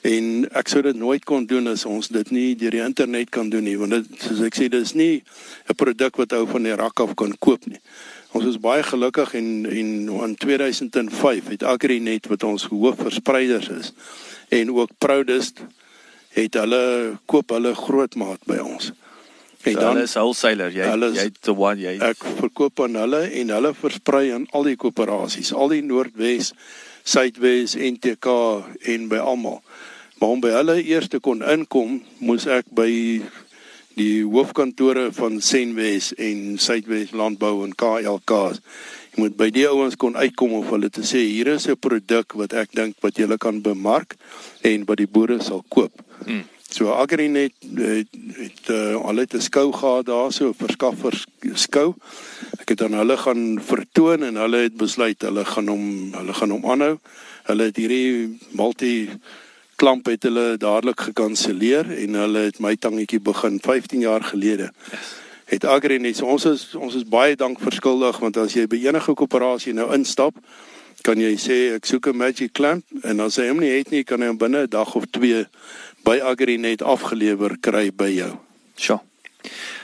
En ek sou dit nooit kon doen as ons dit nie deur die internet kan doen nie, want dit soos ek sê, dis nie 'n produk wat ou van die rak af kan koop nie. Ons is baie gelukkig en en in 2005 het Agrinet wat ons hoofverspreiders is en ook Proudest het hulle koop hulle grootmaat by ons. En so dan is wholesaler, jy is, jy the one jy. Ek verkoop aan hulle en hulle versprei aan al die koöperasies, al die Noordwes, Suidwes, NTK en by almal. Maar om by hulle eers te kon inkom, moes ek by die hoofkantore van Senwes en Suidwes Landbou en KLK moet by die ouens kon uitkom of hulle te sê hier is 'n produk wat ek dink wat julle kan bemark en wat die boere sal koop. Hmm. So Agrinet het, het uh, al het 'n skou gehad daar so verskaffers skou. Ek het aan hulle gaan vertoon en hulle het besluit hulle gaan hom hulle gaan hom aanhou. Hulle het hierdie multi klamp het hulle dadelik gekanselleer en hulle het my tangetjie begin 15 jaar gelede. Het Agrinet so ons is ons is baie dank verskuldig want as jy by enige koöperasie nou instap kan jy sê ek soek 'n magic clamp en as hy hom nie het nie kan hy hom binne 'n dag of 2 by Agrinet afgelewer kry by jou. Sjoe.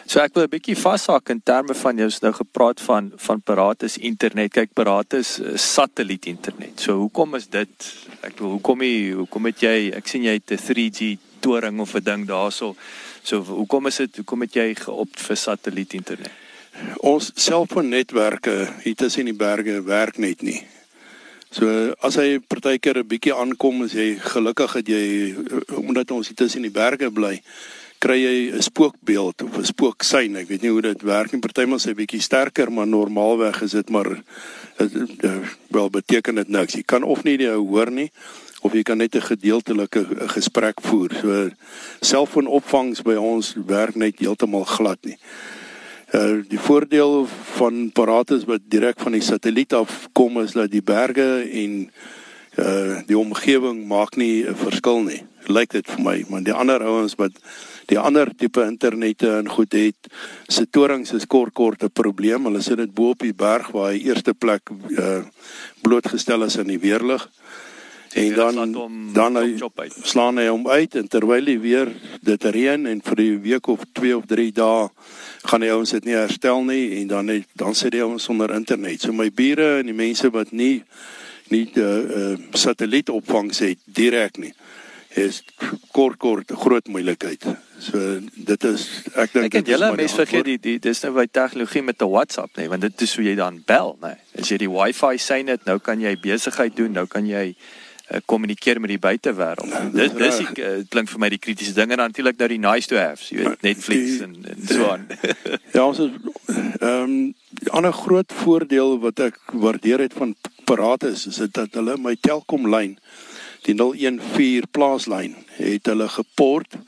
So ek wil 'n bietjie vashak in terme van jy's nou gepraat van van Paratus internet. Kyk, Paratus satelliet internet. So hoekom is dit? Ek bedoel, hoekom jy hoekom het jy ek sien jy het 'n 3G toring of 'n ding daarso. So hoekom is dit hoekom het jy geopt vir satelliet internet? Ons selfoonnetwerke hier tussen die berge werk net nie. So as hy partykeer 'n bietjie aankom, as jy gelukkig het jy omdat ons hier tussen die berge bly, kry jy 'n spookbeeld of 'n spooksein. Ek weet nie hoe dit werk nie. Partymal sê bietjie sterker, maar normaalweg is dit maar wel beteken dit niks. Jy kan of nie die ou hoor nie of jy kan net 'n gedeeltelike gesprek voer. So selfoonopvangs by ons werk net heeltemal glad nie. Uh, die voordeel van Paratus wat direk van die satelliet af kom is dat die berge en uh die omgewing maak nie 'n verskil nie. Lyk dit vir my, maar die ander ouens wat die ander tipe internette en goed het, se torings is kort kort 'n probleem. Hulle sit dit bo op die berg waar hy eerste plek uh blootgestel is aan die weerlig. En dan dan hy slaan hy hom uit en terwyl hy weer dit reën en vir 'n week of 2 of 3 dae gaan hy ons dit nie herstel nie en dan het, dan sit hy ons sonder internet. So my bure en die mense wat nie nie 'n uh, uh, satellietopvangs het direk nie is kort kort groot moeilikheid. So dit is ek dink het julle mense vergeet die die dis nou by tegnologie met 'n WhatsApp nê, nee, want dit is hoe jy dan bel nê. Nee. As jy die Wi-Fi sien dit, nou kan jy besigheid doen, nou kan jy uh, kommunikeer met die buitewêreld. Ja, dis dis ek uh, klink vir my die kritiese dinge dan natuurlik nou die nice to haves, jy weet Netflix die, en en so aan. ja, ons is ehm um, 'n ander groot voordeel wat ek waardeer het van Paratus is dit dat hulle my Telkom lyn die 014 plaaslyn het hulle geport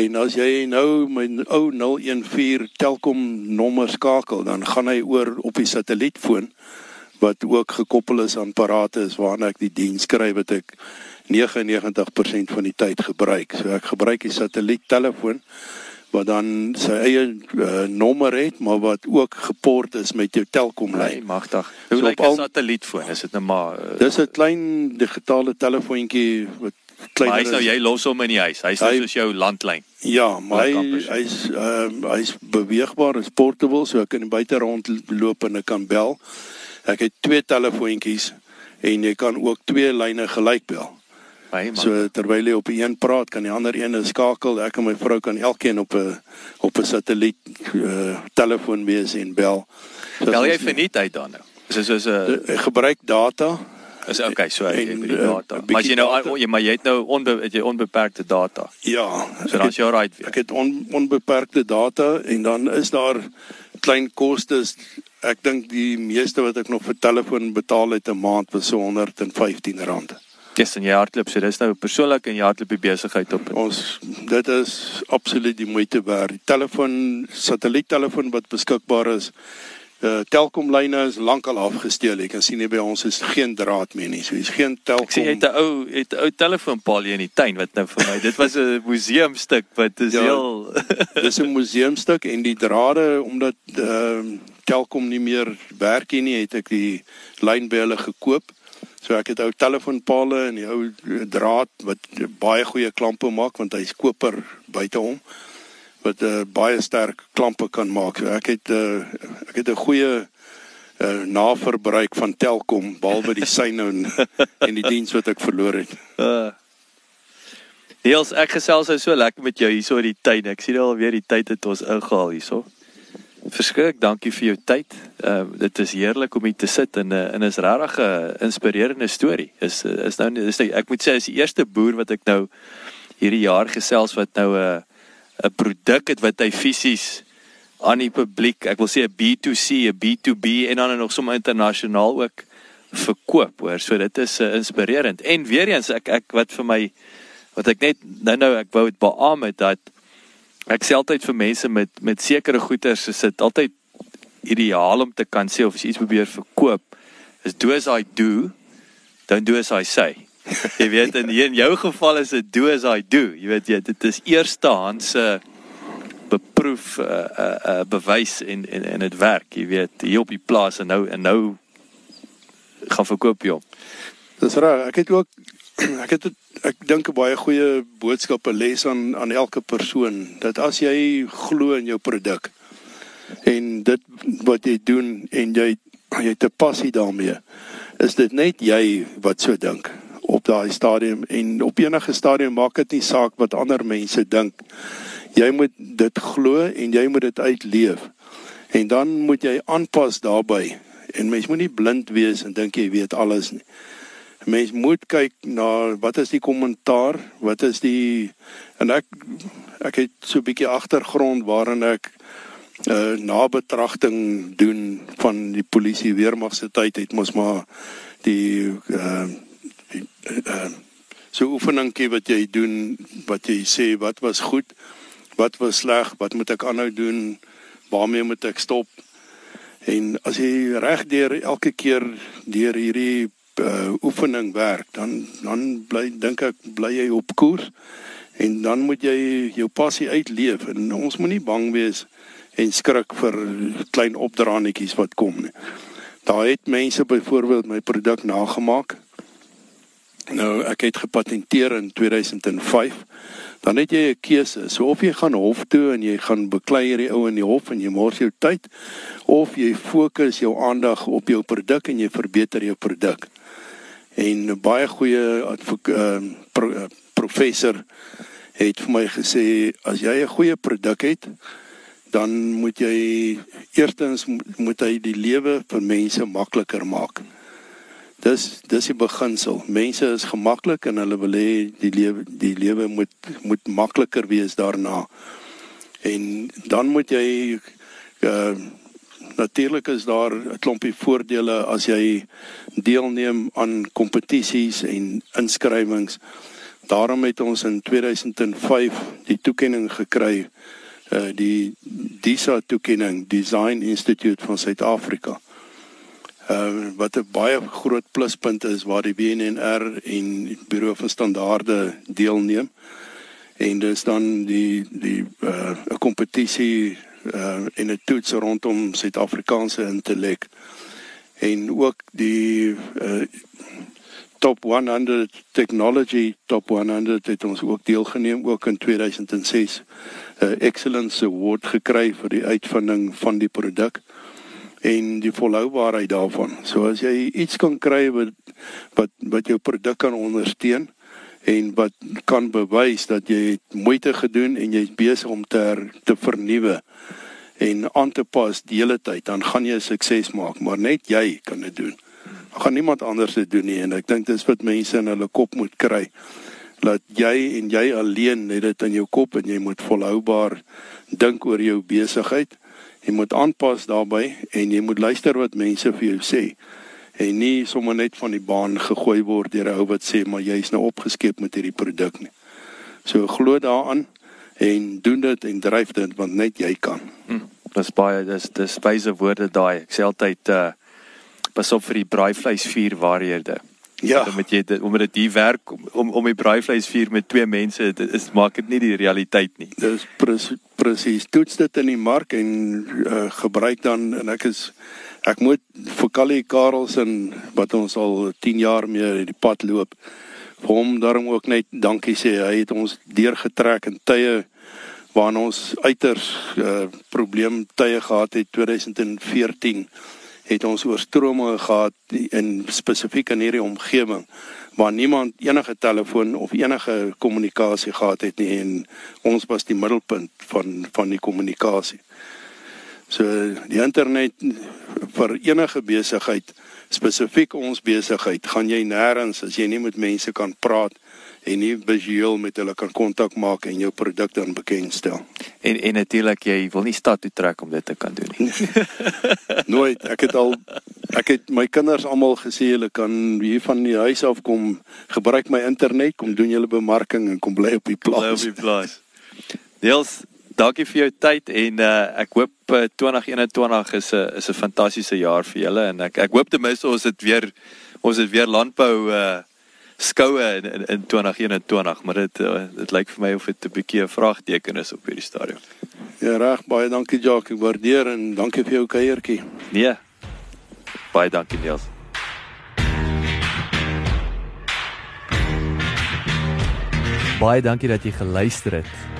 en as jy nou my ou 014 Telkom nommer skakel dan gaan hy oor op die satellietfoon wat ook gekoppel is aan apparate is waarna ek die diens kry wat ek 99% van die tyd gebruik. So ek gebruik die satelliettelefoon wat dan sy eie uh, nommer het maar wat ook geport is met jou Telkom lyn. Nee, magtig. Hoe so lyk 'n satellietfoon? Is dit nou maar uh, Dis 'n klein digitale telefoontjie wat kleiner is. Hy nou jy los hom in die huis. Hy's hy, soos jou landlyn. Ja, maar hy hy's ehm uh, hy's beweegbaar, is portable, so ek kan buite rondloop en ek kan bel. Ek het twee telefoontjies en jy kan ook twee lyne gelyk bel. Hey, so terwyl jy op die een praat, kan die ander een skakel. Ek en my vrou kan elkeen op 'n op 'n satelliet uh, telefoon wees en bel. So bel jy vir nie tyd dan nou? Is dit soos 'n uh, gebruik data? Is okay, so jy met die data. Uh, maar jy nou data. jy maar jy het nou onbe, het jy onbeperkte data. Ja, so dan is jy right weer. Ek het on, onbeperkte data en dan is daar klein kostes. Ek dink die meeste wat ek nog vir telefoon betaal het 'n maand was so R115. Dis in jou hardloop, so dis nou persoonlik in jou hardloop besigheid op. Ons dit is absoluut die moeite werd. Die telefoon, satelliettelefoon wat beskikbaar is, uh Telkom lyne is lankal afgesteel. Jy kan sien hier by ons is geen draad meer nie. So hier's geen Telkom. Ek sien jy het 'n ou het 'n ou telefoonpaal hier in die tuin wat nou vir my. Dit was 'n museumstuk wat is ja, heel Dis 'n museumstuk en die drade omdat ehm uh, Telkom nie meer werk nie, het ek die lyn by hulle gekoop. So ek het ou telefoonpale en die ou draad wat baie goeie klampe maak want hy's koper buite hom wat uh, baie sterk klampe kan maak. So ek het uh, ek het 'n goeie uh, naverbruik van Telkom behalwe die syne en, en die diens wat ek verloor het. Uh. Niels, ek gesels nou so lekker met jou hierso in die tuin. Ek sien al weer die tyd het ons ingehaal hierso. Verskrik, dankie vir jou tyd. Ehm uh, dit is heerlik om hier te sit en uh, en is regtig 'n inspirerende storie. Is is nou is nou, ek moet sê is die eerste boer wat ek nou hierdie jaar gesels wat nou 'n uh, 'n produk het wat hy fisies aan die publiek, ek wil sê 'n B2C, 'n B2B en dan nog sommer internasionaal ook verkoop, hoor. So dit is uh, inspirerend. En weer eens ek ek wat vir my wat ek net nou nou ek wou dit beamoen het dat ek sê altyd vir mense met met sekere goederes is dit altyd ideaal om te kan sê of as iets probeer verkoop is do as I do don't do as I say. Jy weet in in jou geval is dit do as I do. Jy weet jy dit is eerstehandse beproef uh, uh, uh, bewys en en en dit werk. Jy weet hier op die plaas en nou en nou gaan verkoop jy hom. Dis reg. Ek het ook ek het ek dink 'n baie goeie boodskap 'n les aan aan elke persoon dat as jy glo in jou produk en dit wat jy doen en jy jy het 'n passie daarmee is dit net jy wat so dink op daai stadium. En op enige stadium maak dit nie saak wat ander mense dink. Jy moet dit glo en jy moet dit uitleef. En dan moet jy aanpas daarbey en mens moet nie blind wees en dink jy weet alles nie mens moet kyk na wat is die kommentaar, wat is die en ek ek het so 'n bietjie agtergrond waarin ek uh, nabetragting doen van die polisie weermag se tyd het mos maar die uh, die uh, so oefeningkie wat jy doen wat jy sê wat was goed, wat was sleg, wat moet ek aanhou doen, waarmee moet ek stop? En as jy regdeur elke keer deur hierdie uh, oefening werk, dan dan bly dink ek bly jy op koers en dan moet jy jou passie uitleef en ons moenie bang wees en skrik vir klein opdraannetjies wat kom nie. Daar het mense byvoorbeeld my produk nagemaak. Nou ek het gepatenteer in 2005. Dan het jy 'n keuse. So of jy gaan hof toe en jy gaan beklei hierdie ou in die hof en jy mors jou tyd of jy fokus jou aandag op jou produk en jy verbeter jou produk en baie goeie uh, pro, uh, professor het vir my gesê as jy 'n goeie produk het dan moet jy eerstens moet hy die lewe vir mense makliker maak. Dis dis die beginsel. Mense is gemaklik en hulle wil hê die lewe die lewe moet moet makliker wees daarna. En dan moet jy uh, Natuurlik is daar 'n klompie voordele as jy deelneem aan kompetisies en inskrywings. Daarom het ons in 2005 die toekenning gekry uh die DISA toekenning Design Institute van Suid-Afrika. Uh wat 'n baie groot pluspunt is waar die WNR en Buro van Standaarde deelneem. En dis dan die die uh 'n kompetisie uh en 'n toets rondom Suid-Afrikaanse intellek en ook die uh top 100 technology top 100 het ons ook deelgeneem ook in 2006 'n uh, excellence award gekry vir die uitvinding van die produk en die volhoubaarheid daarvan. So as jy iets kan kry wat wat wat jou produk kan ondersteun en wat kan bewys dat jy moeite gedoen en jy's besig om te her, te vernuwe en aan te pas die hele tyd, dan gaan jy sukses maak, maar net jy kan dit doen. Dan gaan niemand anders dit doen nie en ek dink dis wat mense in hulle kop moet kry. Laat jy en jy alleen net dit in jou kop en jy moet volhoubaar dink oor jou besigheid. Jy moet aanpas daarbey en jy moet luister wat mense vir jou sê en nie sommer net van die baan gegooi word deur 'n ou wat sê maar jy's nou opgeskep met hierdie produk nie. So glo daaraan en doen dit en dryf dit want net jy kan. Hm, dis baie dis dis wyse woorde daai. Ek sê altyd uh pas op vir die braaivleisvuur waarhede. Ja. Dan moet jy dit omdat dit hier werk om om, om die braaivleisvuur met twee mense dit is maak dit nie die realiteit nie. Dis presies. Toets dit in die mark en uh, gebruik dan en ek is ek moet vir Callie Karelsen wat ons al 10 jaar mee die pad loop vir hom daarom ook net dankie sê. Hy het ons deurgetrek in tye waarin ons uiters uh, probleem tye gehad het 2014 het ons oorstrome gehad in spesifiek in hierdie omgewing waar niemand enige telefoon of enige kommunikasie gehad het nie en ons was die middelpunt van van die kommunikasie. So die internet vir enige besigheid spesifiek ons besigheid gaan jy nêrens as jy nie met mense kan praat en nie visueel met hulle kan kontak maak en jou produk dan bekendstel. En en natuurlik jy wil nie stad toe trek om dit te kan doen nie. Nooit. Ek het al Ek het my kinders almal gesê hulle kan hier van die huis af kom gebruik my internet, kom doen julle bemarking en kom bly op die Bly op plaas. die plaas. Niels, dankie vir jou tyd en uh, ek hoop uh, 2021 is 'n is 'n fantastiese jaar vir julle en ek ek hoop ten minste ons het weer ons het weer landbou uh skoue in, in in 2021, maar dit uh, dit lyk vir my of dit 'n bietjie 'n vraagteken is op hierdie stadium. Ja reg, baie dankie Jacques, ek waardeer en dankie vir jou kuiertjie. Nee. Baie dankie Niels. Baie dankie dat jy geluister het.